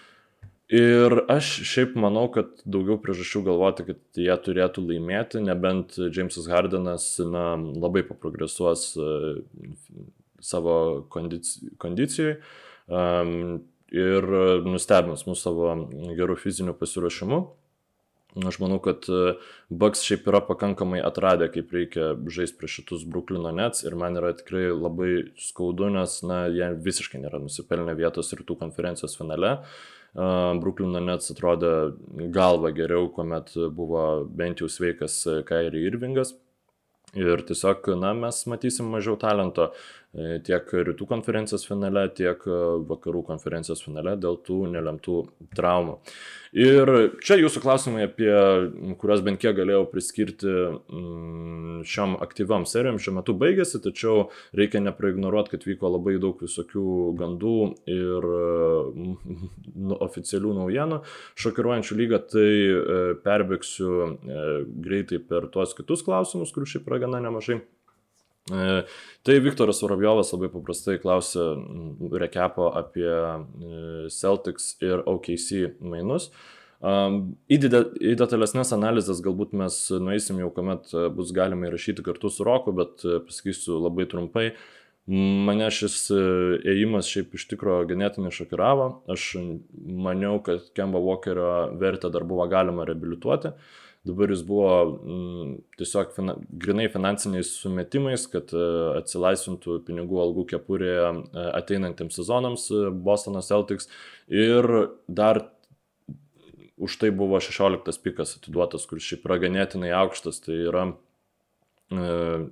Ir aš šiaip manau, kad daugiau priežasčių galvoti, kad jie turėtų laimėti, nebent Jamesas Hardenas na, labai paprogresuos uh, savo kondici kondicijai um, ir nustebins mūsų savo gerų fizinių pasiruošimų. Aš manau, kad e, Bucks šiaip yra pakankamai atradę, kaip reikia žaisti prieš šitus Bruklino Nets ir man yra tikrai labai skaudu, nes, na, jie visiškai nėra nusipelnę vietos rytų konferencijos finale. Uh, Bruklino Nets atrodė galva geriau, kuomet buvo bent jau sveikas Kairi Irvingas. Ir tiesiog, na, mes matysim mažiau talento tiek rytų konferencijos finale, tiek vakarų konferencijos finale dėl tų nelemtų traumų. Ir čia jūsų klausimai, apie kuriuos bent kiek galėjau priskirti šiam aktyviam serijom, šiuo metu baigėsi, tačiau reikia nepraignoruoti, kad vyko labai daug visokių gandų ir mm, nu, oficialių naujienų. Šokiruojančių lygą tai e, perbėgsiu e, greitai per tuos kitus klausimus, kurių šiaip yra gana nemažai. E, tai Viktoras Vorobjovas labai paprastai klausė rekepo apie e, Celtics ir OKC mainus. Į, į detalesnės analizės galbūt mes nueisim jau, kuomet bus galima įrašyti kartu su Roku, bet e, pasakysiu labai trumpai. Mane šis ėjimas šiaip iš tikrųjų ganėtinai šokiravo. Aš maniau, kad Kemba Walkerio vertę dar buvo galima reabilituoti. Uh, dabar jis buvo m, mm, tiesiog fina, grinai finansiniais sumetimais, kad uh, atsilaisvintų pinigų algų kepurėje uh, ateinantiems sezonams uh, Bostono Celtics ir dar už tai buvo 16 pikas atiduotas, kuris šiaip yra ganėtinai aukštas, tai yra uh,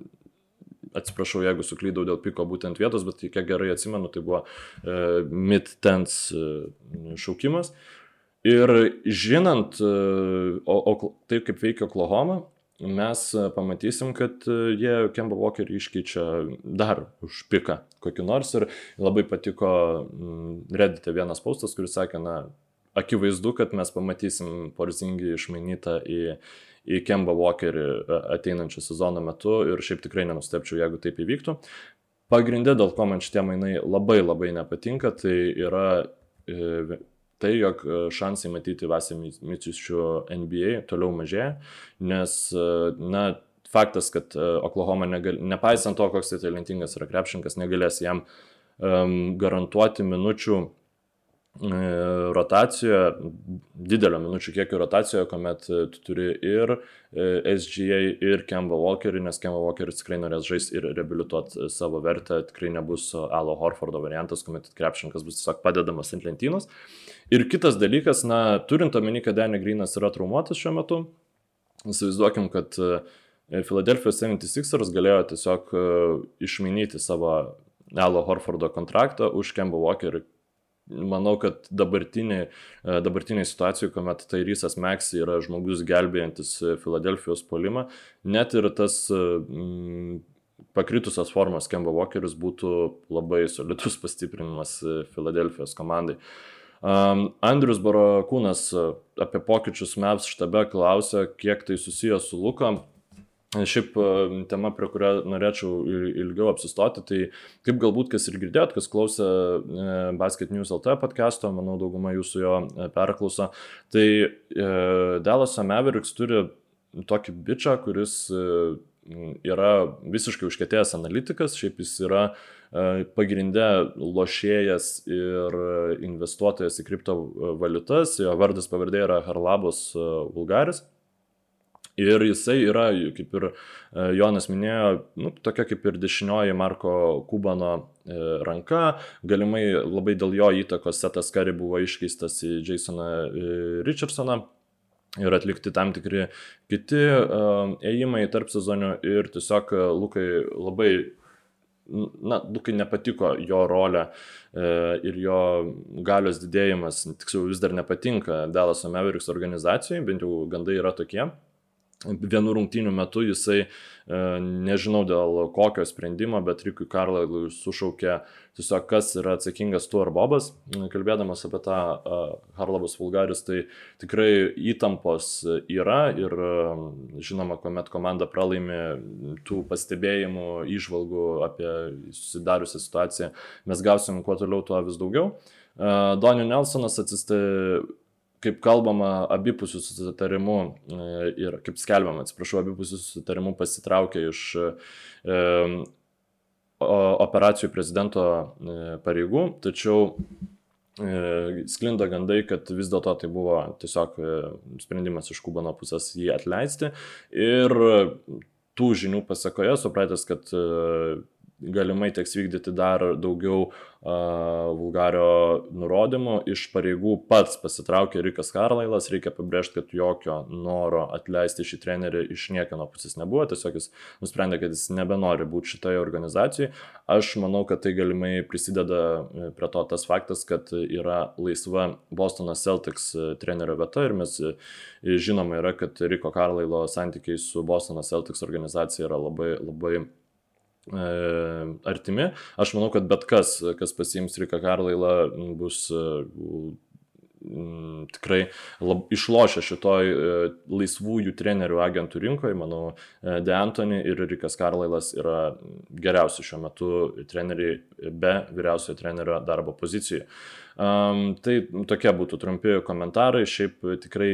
atsiprašau, jeigu suklydau dėl piko būtent vietos, bet kiek gerai atsimenu, tai buvo e, mid-tens e, šaukimas. Ir žinant, e, o, o taip kaip veikia Oklahoma, mes e, pamatysim, kad e, jie Kemba Walkerį iškeičia dar už piką kokį nors ir labai patiko Reddite vienas postas, kuris sakė, na, akivaizdu, kad mes pamatysim Porzingį išmainytą į, į Kemba Walkerį ateinančio sezono metu ir šiaip tikrai nenustepčiau, jeigu taip įvyktų. Pagrindė, dėl ko man šitie mainai labai labai nepatinka, tai yra tai, jog šansai matyti Vasį Miciušių NBA toliau mažėja, nes, na, faktas, kad Oklahoma, negal, nepaisant to, koks tai talentingas yra krepšininkas, negalės jam um, garantuoti minučių E, rotacijoje, didelio minučių kiekio rotacijoje, kuomet e, tu turi ir e, SGA, ir Kemba Walkerį, nes Kemba Walkeris tikrai norės žaisti ir reabilituoti savo vertę, tikrai nebus Alo Horfordo variantas, kuomet krepšininkas bus tiesiog padedamas ant lentynos. Ir kitas dalykas, na, turint omeny, kad Danny Greenas yra traumuotas šiuo metu, įsivaizduokim, kad Philadelphia 76ers galėjo tiesiog išmainyti savo Alo Horfordo kontraktą už Kemba Walkerį manau, kad dabartinė, e, dabartinė situacija, kuomet Tairysas Meksai yra žmogus gelbėjantis e, Filadelfijos polimą, net ir tas mm, pakritusios formos Kemba Walkeris būtų labai solidus pastiprinimas Filadelfijos komandai. Um, Andrius Barakūnas apie pokyčius MEPS štabe klausia, kiek tai susijęs su Luka. Šiaip e, tema, prie kurio norėčiau ilgiau apsistoti, tai kaip galbūt kas ir girdėjot, kas klausė e, Basket News LT podcast'o, manau dauguma jūsų jo e, perklauso, tai Dallas Mavericks turi tokį bičią, kuris yra visiškai užkėtėjęs analitikas, šiaip jis yra pagrindę lošėjas ir investuotojas į kriptovaliutas, jo vardas pavardė yra Harlabos Vulgaris. Ir jisai yra, kaip ir e, Jonas minėjo, nu, tokia kaip ir dešinioji Marko Kubano e, ranka. Galimai labai dėl jo įtakos Setas Kari buvo iškeistas į Jasoną e, Richardsoną. Ir atlikti tam tikri kiti ėjimai tarp sezonių. Ir tiesiog Lukai labai na, Lukai nepatiko jo rolė ir jo galios didėjimas, tiksliau vis dar nepatinka Dallas Mavericks organizacijai, bent jau gandai yra tokie vienų rungtynių metu jisai, e, nežinau dėl kokio sprendimo, bet Rikui Karlailui sušaukė tiesiog, kas yra atsakingas tu ar Bobas. Kalbėdamas apie tą e, Harlabas Vulgaris, tai tikrai įtampos yra ir e, žinoma, kuomet komanda pralaimi tų pastebėjimų, išvalgų apie susidariusią situaciją, mes gausim kuo toliau tuo vis daugiau. Donny Nelsonas atsistė kaip kalbama, abipusių susitarimų e, ir kaip skelbiama, atsiprašau, abipusių susitarimų pasitraukė iš e, operacijų prezidento e, pareigų, tačiau sklinda gandai, kad vis dėlto tai buvo tiesiog sprendimas iš Kubano pusės jį atleisti. Ir tų žinių pasakoje supratęs, kad galimai teks vykdyti dar daugiau uh, vulgario nurodymų. Iš pareigų pats pasitraukė Rikas Karlailas, reikia pabrėžti, kad jokio noro atleisti šį trenerį iš niekieno pusės nebuvo, tiesiog jis nusprendė, kad jis nebenori būti šitoje organizacijoje. Aš manau, kad tai galimai prisideda e, prie to tas faktas, kad yra laisva Bostono Celtics e, trenerio vieta ir mes e, žinoma yra, kad Riko Karlailo santykiai su Bostono Celtics organizacija yra labai, labai artimi. Aš manau, kad bet kas, kas pasiims Rika Karlailą, bus e, tikrai lab, išlošia šitoj e, laisvųjų trenerių agentų rinkoje. Manau, De Antoni ir Rikas Karlailas yra geriausi šiuo metu treneriai be vyriausiojo trenerio darbo pozicijoje. Um, tai tokie būtų trumpi komentarai, šiaip tikrai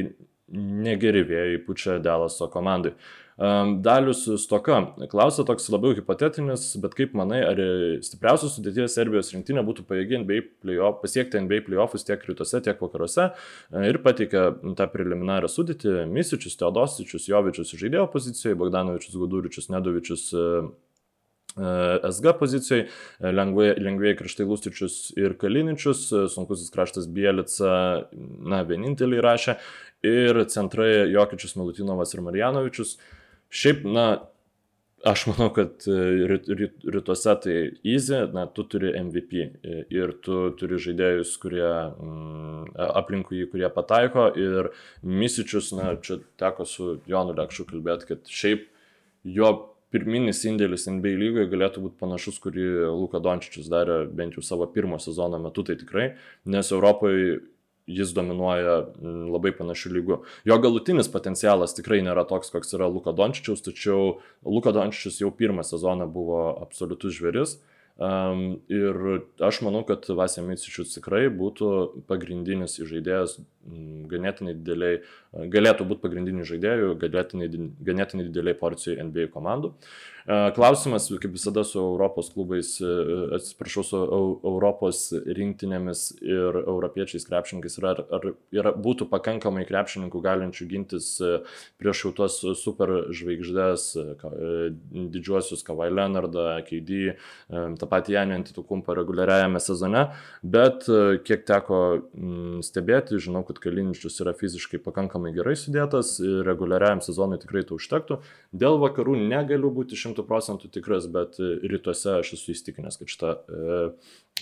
negeri vėjai pučia Delaso komandai. Dalius Stoka klausia toks labiau hipotetinis, bet kaip manai, ar stipriausios sudėties Serbijos rinktinė būtų pajėgi playoff, pasiekti NBA playoffus tiek rytuose, tiek vakaruose ir pateikė tą preliminarią sudėtį Misičius, Teodosičius, Jovičius žaidėjo pozicijoje, Bogdanovičius, Guduričius, Nedovičius. SG pozicijoje, lengvai, lengvai kraštai Lustičius ir Kaliničius, sunkusis kraštas Bielica, na, vieninteliai rašė, ir centrai Jokičius, Milutinovas ir Marjanovičius. Uh, Šiaip, na, aš manau, kad e, ryt, ryt, rytuose tai easy, na, tu turi MVP e, ir tu turi žaidėjus, kurie mm, aplinkui jį, kurie pataiko ir Misičius, na, čia teko su Jonu Lekšu kalbėti, kad šiaip jo pirminis indėlis NBA lygoje galėtų būti panašus, kurį Luka Dončičius darė bent jau savo pirmo sezono metu, tai tikrai, nes Europoje jis dominuoja mm, labai panašių lygų. Jo galutinis potencialas tikrai nėra toks, koks yra Luka Dončičiaus, tačiau Luka Dončičius jau pirmą sezoną buvo absoliutus žvėris. Um, ir aš manau, kad Vasė Micičius tikrai būtų pagrindinis žaidėjas ganėtinai dideliai, galėtų būti pagrindinių žaidėjų, ganėtinai, ganėtinai dideliai porcijai NBA komandų. Klausimas, kaip visada, su Europos klubais, atsiprašau, su Europos rinktinėmis ir europiečiais krepšininkais, ar, ar, ar būtų pakankamai krepšininkų galinčių gintis prieš jau tuos super žvaigždės, didžiuosius Kawhi Leonardą, KD, tą patį Janį Antitukumpą reguliariajame sezone, bet kiek teko stebėti, žinau, kad kad Kaliničius yra fiziškai pakankamai gerai sudėtas ir reguliariajam sezonui tikrai to užtektų. Dėl vakarų negaliu būti šimtų procentų tikras, bet rytuose aš esu įstikinęs, kad šita e,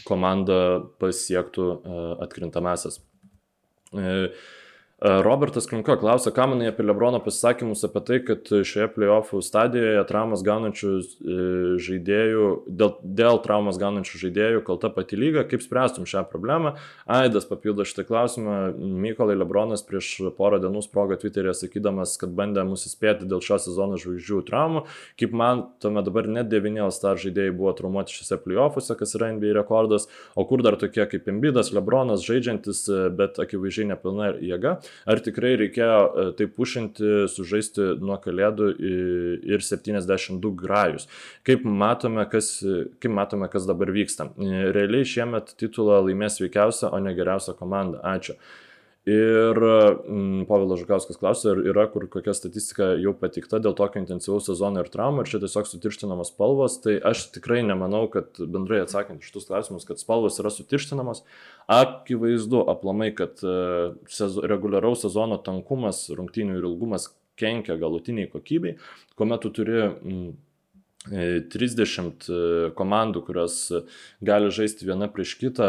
komanda pasiektų e, atkrintamasias. E, Robertas Klimko klausia, ką manai apie Lebrono pasisakymus apie tai, kad šioje playoffų stadijoje traumas gaunančių e, žaidėjų, dėl, dėl traumas gaunančių žaidėjų kalta pati lyga, kaip spręstum šią problemą. Aidas papildo šitą klausimą. Mykolai Lebronas prieš porą dienų sprogo Twitter'e sakydamas, kad bandė mus įspėti dėl šio sezono žvaigždžių traumų. Kaip man, tuomet dabar net 9 star žaidėjai buvo traumuoti šiuose playoffuose, kas yra NBA rekordas, o kur dar tokie kaip Embidas, Lebronas žaidžiantis, bet akivaizdžiai nepilna jėga ar tikrai reikėjo e, taip pušinti, sužaisti nuo kalėdų ir 72 grajus. Kaip matome, kas, kaip matome, kas dabar vyksta. E, realiai šiemet titulą laimės veikiausia, o ne geriausia komanda. Ačiū. Ir mm, Pavilas Žukauskas klausė, ar yra kur kokia statistika jau patikta dėl tokio intensyvaus sezono ir traumų, ar čia tiesiog sutirštinamos spalvos. Tai aš tikrai nemanau, kad bendrai atsakant iš tus klausimus, kad spalvos yra sutirštinamos. Akivaizdu aplamai, kad uh, sezo, reguliaraus sezono tankumas, rungtynių ir ilgumas kenkia galutiniai kokybei, kuomet tu turi mm, 30 e, komandų, kurios gali žaisti viena prieš kitą,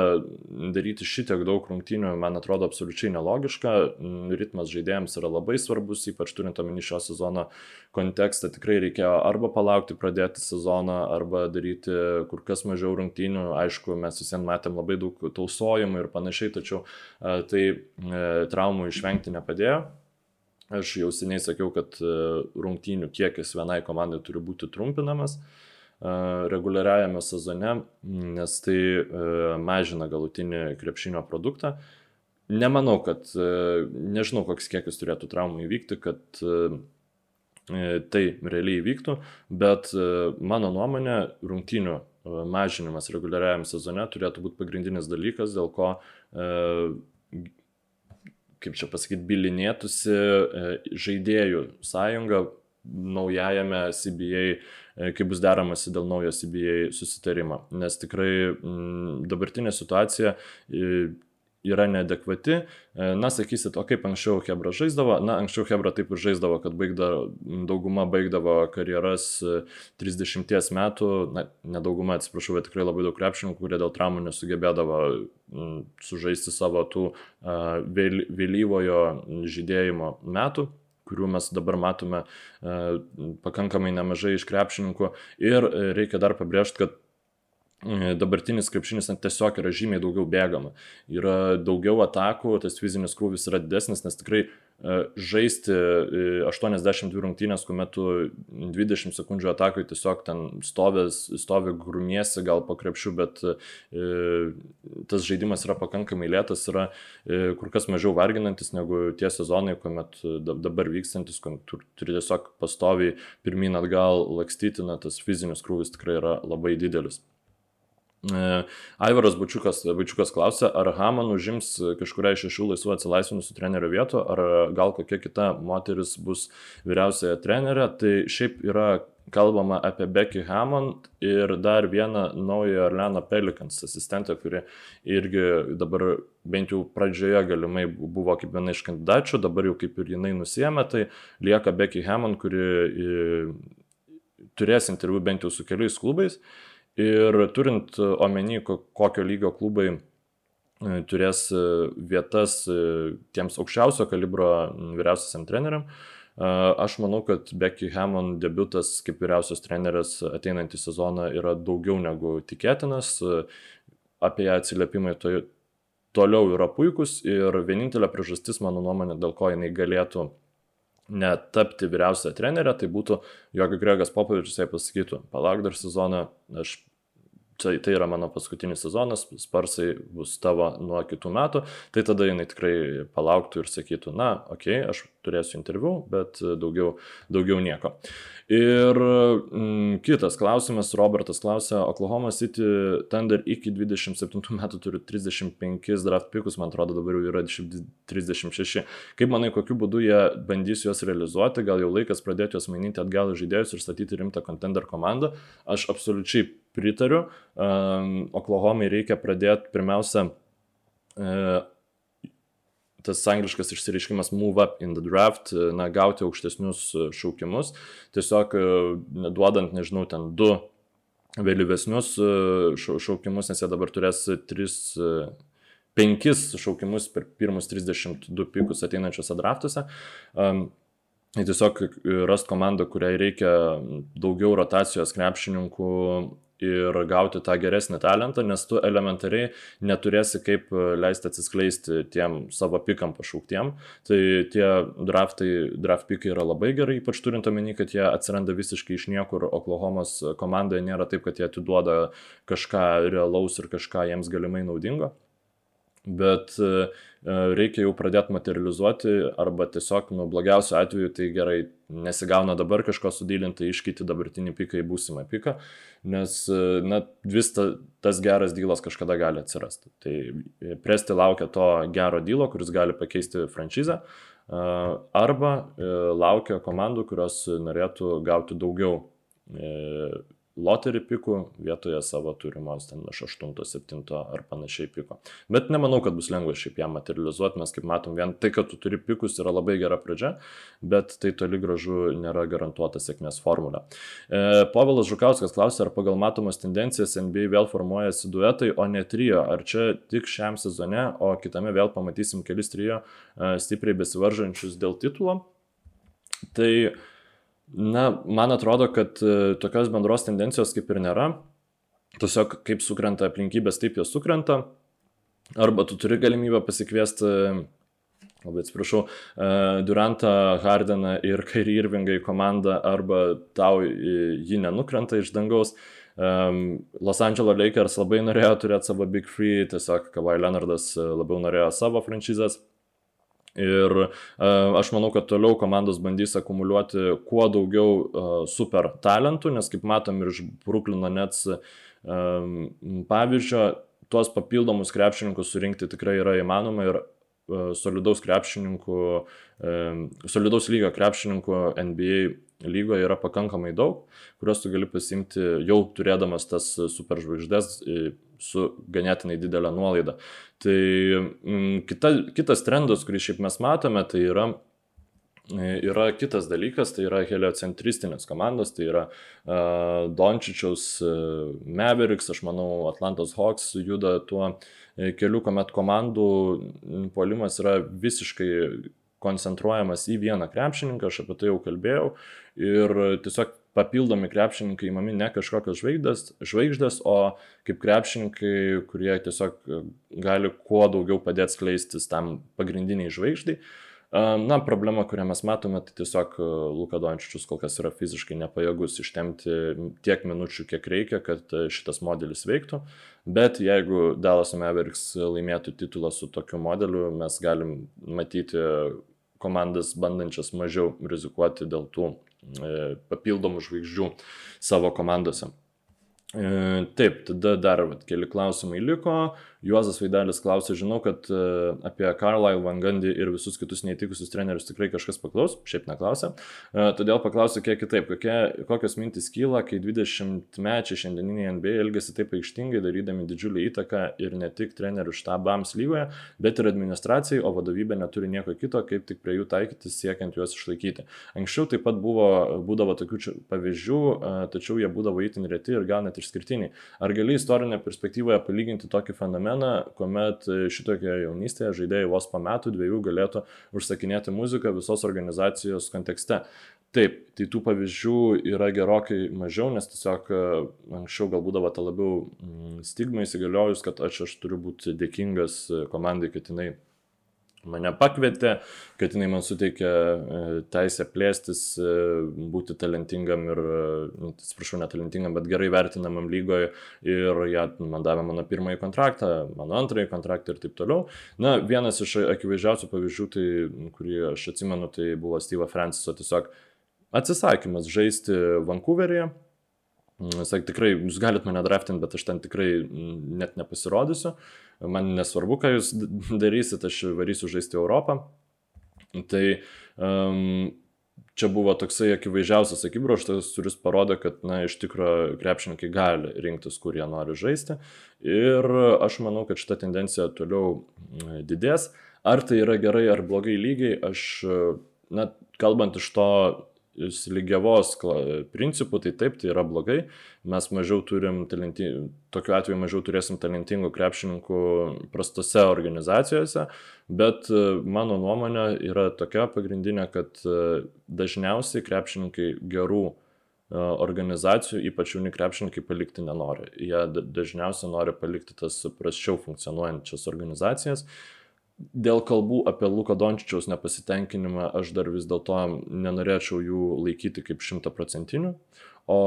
daryti šitiek daug rungtynių, man atrodo absoliučiai nelogiška. Ritmas žaidėjams yra labai svarbus, ypač turint omeny šio sezono kontekstą. Tikrai reikėjo arba palaukti pradėti sezoną, arba daryti kur kas mažiau rungtynių. Aišku, mes visiems matėm labai daug tausojimų ir panašiai, tačiau e, tai e, traumų išvengti nepadėjo. Aš jau seniai sakiau, kad e, rungtynių kiekis vienai komandai turi būti trumpinamas e, reguliariajame sezone, nes tai e, mažina galutinį krepšinio produktą. Nemanau, kad, nežinau, koks kiekis turėtų traumų įvykti, kad tai realiai įvyktų, bet mano nuomonė, rungtynių mažinimas reguliariajame sezone turėtų būti pagrindinis dalykas, dėl ko kaip čia pasakyti, bilinėtųsi e, žaidėjų sąjunga naujajame CBA, e, kai bus deramasi dėl naujo CBA susitarimo. Nes tikrai dabartinė situacija yra neadekvati. E, na, sakysit, o kaip anksčiau Hebra žaisdavo? Na, anksčiau Hebra taip ir žaisdavo, kad baigdavo, dauguma baigdavo karjeras 30 e, metų, na, nedauguma, atsiprašau, bet tikrai labai daug krepšininkų, kurie dėl traumų nesugebėdavo sužaisti savo tų vėlyvojo žydėjimo metų kurių mes dabar matome pakankamai nemažai iš krepšininkų. Ir reikia dar pabrėžti, kad dabartinis krepšinis tiesiog yra žymiai daugiau bėgama. Yra daugiau atakų, tas fizinis krūvis yra didesnis, nes tikrai e, žaisti 82 e, rungtynės, kuomet tu 20 sekundžių atakai tiesiog ten stovės, stovi grumiesi gal po krepšių, bet e, tas žaidimas yra pakankamai lėtas, yra kur kas mažiau varginantis negu tie sezonai, kuomet dabar vykstantis, kuomet turi tiesiog pastoviai pirmin atgal lakstyti, na tas fizinis krūvis tikrai yra labai didelis. E, Aivaras Bučiukas, Bučiukas klausia, ar Haman užims kažkuria iš šešių laisvų atsilaisvinusių trenerio vietų, ar gal kokia kita moteris bus vyriausiaja trenerė. Tai šiaip yra kalbama apie Becky Hammond ir dar vieną naują Orleano Pelicans asistentę, kuri irgi dabar bent jau pradžioje galimai buvo kaip viena iš kandidačių, dabar jau kaip ir jinai nusėmė, tai lieka Becky Hammond, kuri turės interviu bent jau su keliais klubais. Ir turint omeny, kokio lygio klubai e, turės e, vietas e, tiems aukščiausio kalibro vyriausiam treneriam, aš manau, kad Becky Hammond debutas kaip vyriausios trenerės ateinantį sezoną yra daugiau negu tikėtinas. Apie ją atsiliepimai to, toliau yra puikus ir vienintelė priežastis, mano nuomonė, dėl ko jinai galėtų netapti vyriausią trenerę, tai būtų, jog Gregas Popovičius jai pasakytų, palauk dar sezoną, aš tai, tai yra mano paskutinis sezonas, sparsai bus tavo nuo kitų metų, tai tada jinai tikrai palauktų ir sakytų, na, okei, okay, aš turėsiu interviu, bet daugiau, daugiau nieko. Ir mm, kitas klausimas, Robertas klausia, Oklahoma City Thunder iki 27 metų turi 35 draft pikus, man atrodo dabar jau yra 36. Kaip manai, kokiu būdu jie bandys juos realizuoti, gal jau laikas pradėti juos mainyti atgal žaidėjus ir statyti rimtą contender komandą? Aš absoliučiai pritariu. Um, Oklahomai reikia pradėti pirmiausia uh, tas angliškas išsireiškimas move up in the draft, na, gauti aukštesnius šaukimus, tiesiog duodant, nežinau, ten du vėlyvesnius šaukimus, nes jie dabar turės tris penkis šaukimus per pirmus 32 pikus ateinančiuose draftuose. Um, tiesiog rast komandą, kuriai reikia daugiau rotacijos krepšininkų ir gauti tą geresnį talentą, nes tu elementariai neturėsi kaip leisti atsiskleisti tiem savo pikam pašauktiem. Tai tie draftai, draft pikai yra labai gerai, ypač turint omeny, kad jie atsiranda visiškai iš niekur, Oklahomos komandoje nėra taip, kad jie atiduoda kažką realaus ir kažką jiems galimai naudingo bet e, e, reikia jau pradėti materializuoti arba tiesiog, nu, blogiausiu atveju tai gerai nesigauna dabar kažko sudylinti, iškyti dabartinį piką į būsimą piką, nes, e, na, vis ta, tas geras dylas kažkada gali atsirasti. Tai Presti laukia to gero dylo, kuris gali pakeisti franšizę, arba laukia komandų, kurios norėtų gauti daugiau loterį pikų vietoje savo turimos ten iš 8-7 ar panašiai piko. Bet nemanau, kad bus lengva šiaip ją materializuoti, nes kaip matom, vien tai, kad tu turi pikus yra labai gera pradžia, bet tai toli gražu nėra garantuota sėkmės formulė. E, Povilas Žukauskas klausė, ar pagal matomas tendencijas NBA vėl formuojasi duetai, o ne trijo, ar čia tik šiam sezone, o kitame vėl pamatysim kelis trijo e, stipriai besivaržančius dėl titulo. Tai e, Na, man atrodo, kad e, tokios bendros tendencijos kaip ir nėra. Tiesiog kaip sukrenta aplinkybės, taip jos sukrenta. Arba tu turi galimybę pasikviesti, labai atsiprašau, e, Durantą, Hardeną ir Kairį Irvingą į komandą, arba tau ji nenukrenta iš dangaus. Los Angeles Lakers labai norėjo turėti savo Big Free, tiesiog Kawhi Leonardas e, labiau norėjo savo franšizės. Ir uh, aš manau, kad toliau komandos bandys akumuliuoti kuo daugiau uh, super talentų, nes kaip matom ir iš Bruklino Nets um, pavyzdžio, tuos papildomus krepšininkus surinkti tikrai yra įmanoma ir solidaus krepšininkų, solidaus lygio krepšininkų NBA lygoje yra pakankamai daug, kuriuos tu gali pasimti jau turėdamas tas superžvaigždės su ganėtinai didelė nuolaida. Tai m, kita, kitas trendas, kurį šiaip mes matome, tai yra yra kitas dalykas, tai yra heliocentristinės komandos, tai yra uh, Dončičiaus uh, Mavericks, aš manau, Atlantos Hawks juda tuo keliu, kuomet komandų puolimas yra visiškai koncentruojamas į vieną krepšininką, aš apie tai jau kalbėjau, ir tiesiog papildomi krepšininkai įmami ne kažkokios žvaigždės, žvaigždės, o kaip krepšininkai, kurie tiesiog gali kuo daugiau padėti skleistis tam pagrindiniai žvaigždai. Na, problema, kurią mes matome, tai tiesiog Luka Dončičius kol kas yra fiziškai nepajėgus ištemti tiek minučių, kiek reikia, kad šitas modelis veiktų. Bet jeigu Dallas Mavericks laimėtų titulą su tokiu modeliu, mes galim matyti komandas bandančias mažiau rizikuoti dėl tų e, papildomų žvaigždžių savo komandose. E, taip, tada dar vat, keli klausimai liko. Juozas Vaidelis klausė, žinau, kad e, apie Carlisle, Van Gundy ir visus kitus neįtikusius trenerius tikrai kažkas paklaus, šiaip neklausė. E, todėl paklausiu kiek kitaip, kokie, kokios mintis kyla, kai 20 mečiai šiandieniniai NBA elgesi taip aikštingai, darydami didžiulį įtaką ir ne tik trenerių štabams lygoje, bet ir administracijai, o vadovybė neturi nieko kito, kaip tik prie jų taikytis, siekiant juos išlaikyti. Anksčiau taip pat buvo, būdavo tokių pavyzdžių, tačiau jie būdavo itin reti ir gal net ir išskirtiniai. Ar gali istorinė perspektyvoje palyginti tokį fenomeną, kuomet šitokioje jaunystėje žaidėjai vos po metų, dviejų galėtų užsakinėti muziką visos organizacijos kontekste? Taip, tai tų pavyzdžių yra gerokai mažiau, nes tiesiog e, anksčiau gal būdavo ta labiau mm, stigma įsigaliojus, kad aš, aš turiu būti dėkingas komandai, kad jinai mane pakvietė, kad jinai man suteikė e, teisę plėstis, e, būti talentingam ir, e, nu, atsiprašau, netalentingam, bet gerai vertinamam lygoje ir ją man davė mano pirmąjį kontraktą, mano antrąjį kontraktą ir taip toliau. Na, vienas iš akivaizdžiausių pavyzdžių, tai, kurį aš atsimenu, tai buvo Steve'o Franciso tiesiog atsisakymas žaisti Vancouveryje. Sak, tikrai, jūs galite mane draftinti, bet aš ten tikrai net nepasirodysiu. Man nesvarbu, ką jūs darysit, aš varysiu žaisti Europą. Tai um, čia buvo toksai akivaizdžiausias akibrokštas, kuris parodo, kad, na, iš tikrųjų krepšininkai gali rinktis, kur jie nori žaisti. Ir aš manau, kad šita tendencija toliau didės. Ar tai yra gerai ar blogai lygiai, aš, na, kalbant iš to lygiavos principų, tai taip, tai yra blogai. Mes mažiau turim talentingų, tokiu atveju mažiau turėsim talentingų krepšininkų prastose organizacijose, bet e, mano nuomonė yra tokia pagrindinė, kad e, dažniausiai krepšininkai gerų e, organizacijų, ypač jauni krepšininkai, palikti nenori. Jie dažniausiai nori palikti tas prasčiau funkcionuojančias organizacijas Dėl kalbų apie Luko Dončičiaus nepasitenkinimą aš dar vis dėlto nenorėčiau jų laikyti kaip šimtaprocentinių, o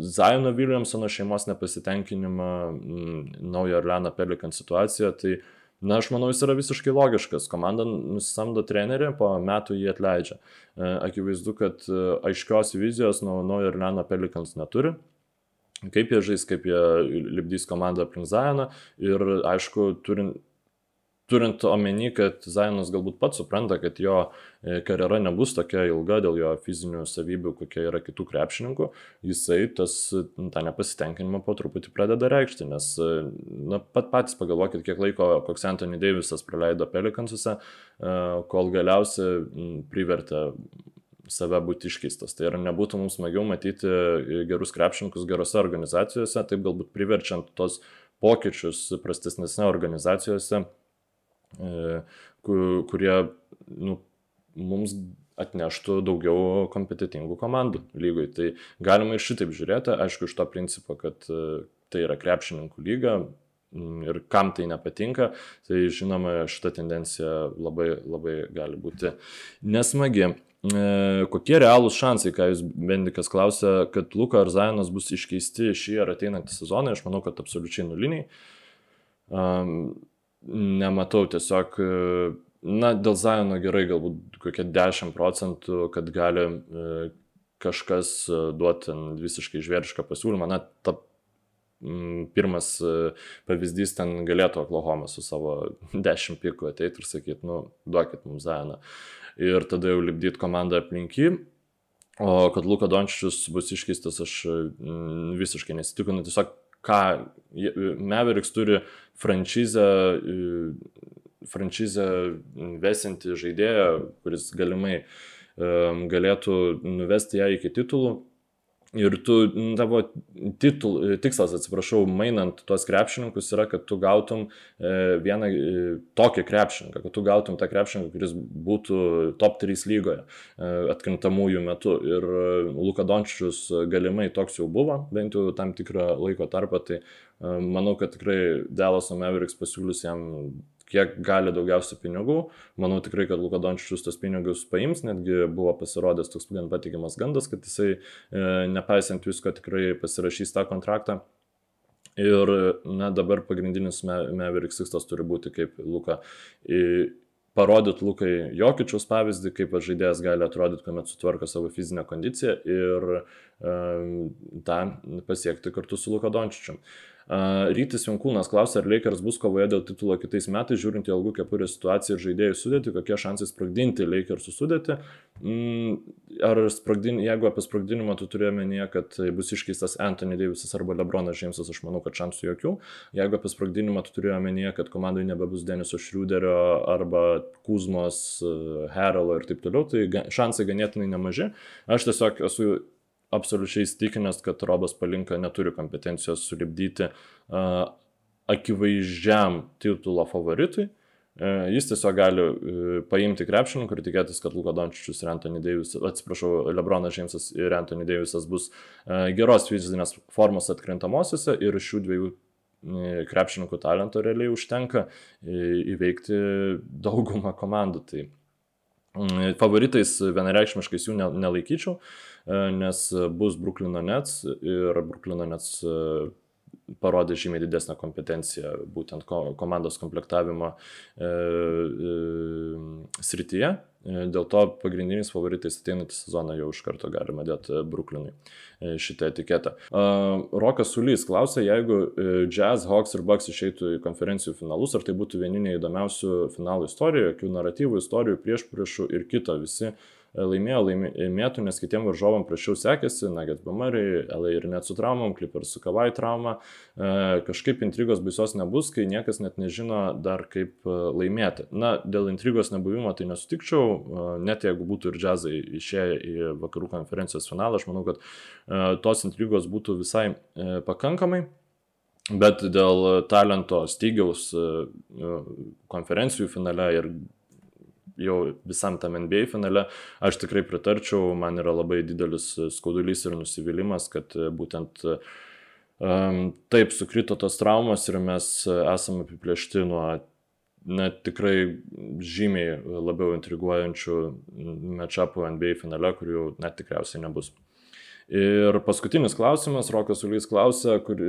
Zajono Williamsono šeimos nepasitenkinimą mm, naujo Orleano Pelikan situacijoje, tai Na, aš manau, jis yra visiškai logiškas. Komanda nusamdo trenerį, po metų jį atleidžia. E, akivaizdu, kad e, aiškios vizijos nuo naujo Orleano Pelikans neturi kaip jie žais, kaip jie lipdys komandą aplink Zajoną ir aišku, turint turint omeny, kad Zainas galbūt pats supranta, kad jo e, karjera nebus tokia ilga dėl jo fizinių savybių, kokie yra kitų krepšininkų, jisai tas, tą nepasitenkinimą po truputį pradeda reikšti, nes, e, na, pat patys pagalvokit, kiek laiko koks Anthony Davisas praleido Pelikansuose, e, kol galiausiai privertė save būti iškeistas. Tai ar nebūtų mums smagiau matyti gerus krepšininkus gerose organizacijose, taip galbūt priverčiant tos pokyčius prastesnėse organizacijose kurie nu, mums atneštų daugiau kompetitingų komandų lygoj. Tai galima ir šitaip žiūrėti, aišku, iš to principo, kad e, tai yra krepšininkų lyga ir kam tai nepatinka, tai žinoma, šita tendencija labai, labai gali būti nesmagi. E, kokie realūs šansai, ką jūs Bendikas klausė, kad Luka ar Zajonas bus iškeisti šį ar ateinantį sezoną, aš manau, kad absoliučiai nuliniai. Um, nematau tiesiog, e, na, dėl Zajono gerai, galbūt kokie 10 procentų, kad gali e, kažkas e, duoti visiškai žvėrišką pasiūlymą. Na, ta pirmas pavyzdys ten galėtų Oklahoma su savo 10 pikų ateiti ir sakyti, nu, duokit mums Zajoną. Ir tada jau lipdyti komandą aplinky. O kad Luka Dončičius bus iškeistas, aš visiškai nesitikinu. Tiesiog ką Mavericks turi franšizę, franšizę vesinti žaidėją, kuris galimai galėtų nuvesti ją iki titulų. Ir tu, tavo titul, tikslas, atsiprašau, mainant tuos krepšininkus yra, kad tu gautum e, vieną e, tokį krepšininką, kad tu gautum tą krepšininką, kuris būtų top 3 lygoje e, atkrintamųjų metų. Ir Luka Dončičius galimai toks jau buvo, bent jau tam tikrą laiko tarpą, tai manau, kad tikrai Delos Mavericks pasiūlys jam kiek gali daugiausia pinigų. Manau tikrai, kad Luka Dončičius tos pinigus paims, netgi buvo pasirodęs toks gan patikimas gandas, kad jisai e, nepaisant visko tikrai pasirašys tą kontraktą. Ir na, dabar pagrindinis Mavericks tikslas turi būti kaip Luka. Parodyti Lukai Jokičiaus pavyzdį, kaip žaidėjas gali atrodyti, kuomet sutvarko savo fizinę kondiciją ir um, tą pasiekti kartu su Luka Dončičiu. Rytis Jankūnas klausia, ar Lakers bus kovoje dėl titulo kitais metais, žiūrint į ilgų kepurės situaciją ir žaidėjų sudėti, kokie šansai sprogdinti Lakersų sudėti. Mm, ar sprogdin, jeigu apie sprogdinimą tu turėjai menyje, kad bus iškeistas Anthony Davisas arba Lebronas Džeimsas, aš manau, kad šansų jokių. Jeigu apie sprogdinimą tu turėjai menyje, kad komandai nebebus Deniso Šriuderio arba Kuzmos, Heralo ir taip toliau, tai šansai ganėtinai nemaži. Aš tiesiog esu absoliučiai įstikinęs, kad Robas Palinka neturi kompetencijos sulibdyti uh, akivaizdžiam titulo favoritui. Uh, jis tiesiog gali uh, paimti krepšininkų ir tikėtis, kad Luka Dončičius ir Anthony Davis, atsiprašau, Lebronas Džeimsas ir Anthony Davisas bus uh, geros fizinės formos atkrintamosiose ir šių dviejų krepšininkų talento realiai užtenka įveikti daugumą komandų. Tai favoritais vienareikšmiškais jų nelaikyčiau, nes bus Bruklino Nets ir Bruklino Nets parodė žymiai didesnę kompetenciją būtent komandos komplektavimo e, e, srityje. E, dėl to pagrindiniais favoritais ateinantį sezoną jau iš karto galima dėti Bruklinui e, šitą etiketą. Rokas Sulys klausė, jeigu Jazz, Hawks ir Bucks išeitų į konferencijų finalus, ar tai būtų vieniniai įdomiausių finalų istorijų, jokių naratyvų, istorijų, prieš priešų ir kito visi laimėjo, laimėtų, nes kitiem varžovam prašiau sekėsi, Nugget Bamariai, LA ir net su traumom, Clippers su Kavai trauma, e, kažkaip intrigos baisos nebus, kai niekas net nežino dar kaip e, laimėti. Na, dėl intrigos nebuvimo tai nesutikčiau, e, net jeigu būtų ir džiazai išėję į vakarų konferencijos finalą, aš manau, kad tos intrigos būtų visai pakankamai. Bet dėl talento stygiaus konferencijų finale ir jau visam tam NBA finale, aš tikrai pritarčiau, man yra labai didelis skaudulys ir nusivylimas, kad būtent um, taip sukrito tos traumos ir mes esame apiplėšti nuo net tikrai žymiai labiau intriguojančių matchupų NBA finale, kurių net tikriausiai nebus. Ir paskutinis klausimas, Rokas Ulys klausia, kur e,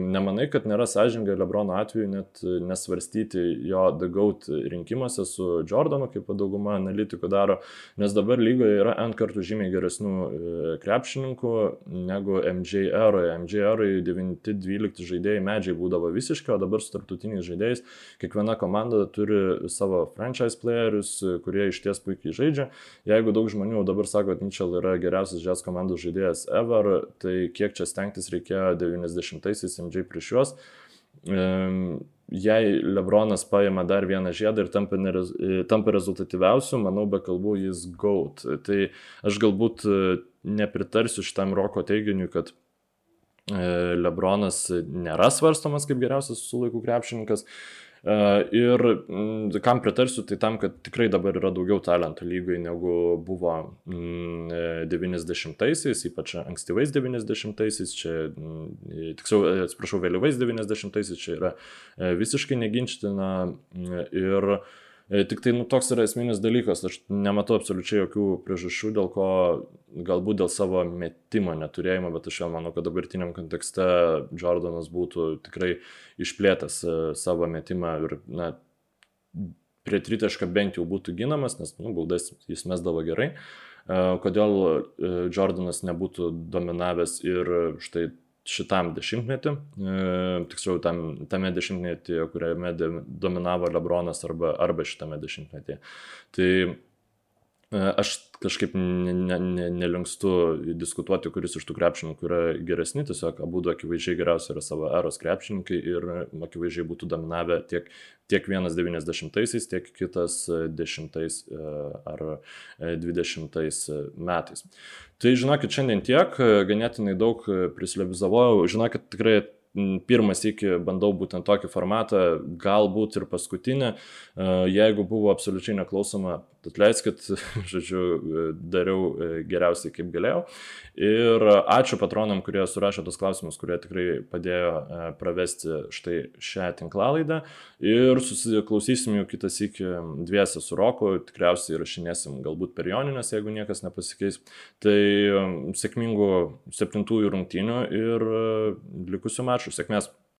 nemanai, kad nėra sąžinga Lebrono atveju net e, nesvarstyti jo Goat rinkimuose su Jordanu, kaip dauguma analitikų daro, nes dabar lygoje yra N kartų žymiai geresnių e, krepšininkų negu MJ eroje. MJ eroje 9-12 žaidėjai medžiai būdavo visiškai, o dabar su tarptautiniais žaidėjais kiekviena komanda turi savo franchise playerius, kurie iš ties puikiai žaidžia. Jeigu daug žmonių dabar sako, kad Mitchell yra geriausias jazz komandos žaidėjas, žaidėjas ever, tai kiek čia stengtis reikėjo 90-aisiais MJ prieš juos. Jei Lebronas paima dar vieną žiedą ir tampa, nerez, tampa rezultatyviausiu, manau, be kalbų jis gaut. Tai aš galbūt e, nepritarsiu šitam roko teiginiui, kad e, Lebronas nėra svarstomas kaip geriausias su laikų krepšininkas. E, ir mm, kam pritarsiu, tai tam, kad tikrai dabar yra daugiau talentų lygai negu buvo 90-aisiais, mm, ypač ankstyvais 90-aisiais, čia, mm, tiksliau, atsiprašau, vėlyvais 90-aisiais, čia yra e, visiškai neginčtina ir E, tik tai nu, toks yra esminis dalykas, aš nematau absoliučiai jokių priežasčių, dėl ko galbūt dėl savo metimo neturėjimo, bet aš jau manau, kad dabartiniam kontekste Jordanas būtų tikrai išplėtęs e, savo metimą ir na, prie tritašką bent jau būtų ginamas, nes nu, baudas jis mesdavo gerai. E, kodėl Jordanas nebūtų dominavęs ir štai šitam dešimtmetį, e, tiksliau tam, tame dešimtmetyje, kuriame dominavo Lebronas arba, arba šitame dešimtmetyje. Tai aš kažkaip ne, ne, ne, nelinkstu diskutuoti, kuris iš tų krepšininkų yra geresni, tiesiog abu du akivaizdžiai geriausi yra savo eros krepšininkai ir akivaizdžiai būtų dominavę tiek, tiek vienas 90-aisiais, tiek kitas 10 e, ar 20 e, metais. Tai žinokit, šiandien tiek, ganėtinai daug prislebizavau, žinokit, tikrai pirmas iki bandau būtent tokį formatą, galbūt ir paskutinį. E, jeigu buvo absoliučiai neklausoma, atleiskit, žodžiu, dariau e, geriausiai kaip galėjau. Ir ačiū patronam, kurie surašė tos klausimus, kurie tikrai padėjo e, pravesti štai šią tinklalaidą. Ir susiklausysim jau kitas iki dviese su Roku, tikriausiai rašinėsim galbūt per Joninės, jeigu niekas nepasikeis. Tai sėkmingų septintųjų rungtynių ir likusių mačų. Sėkmės.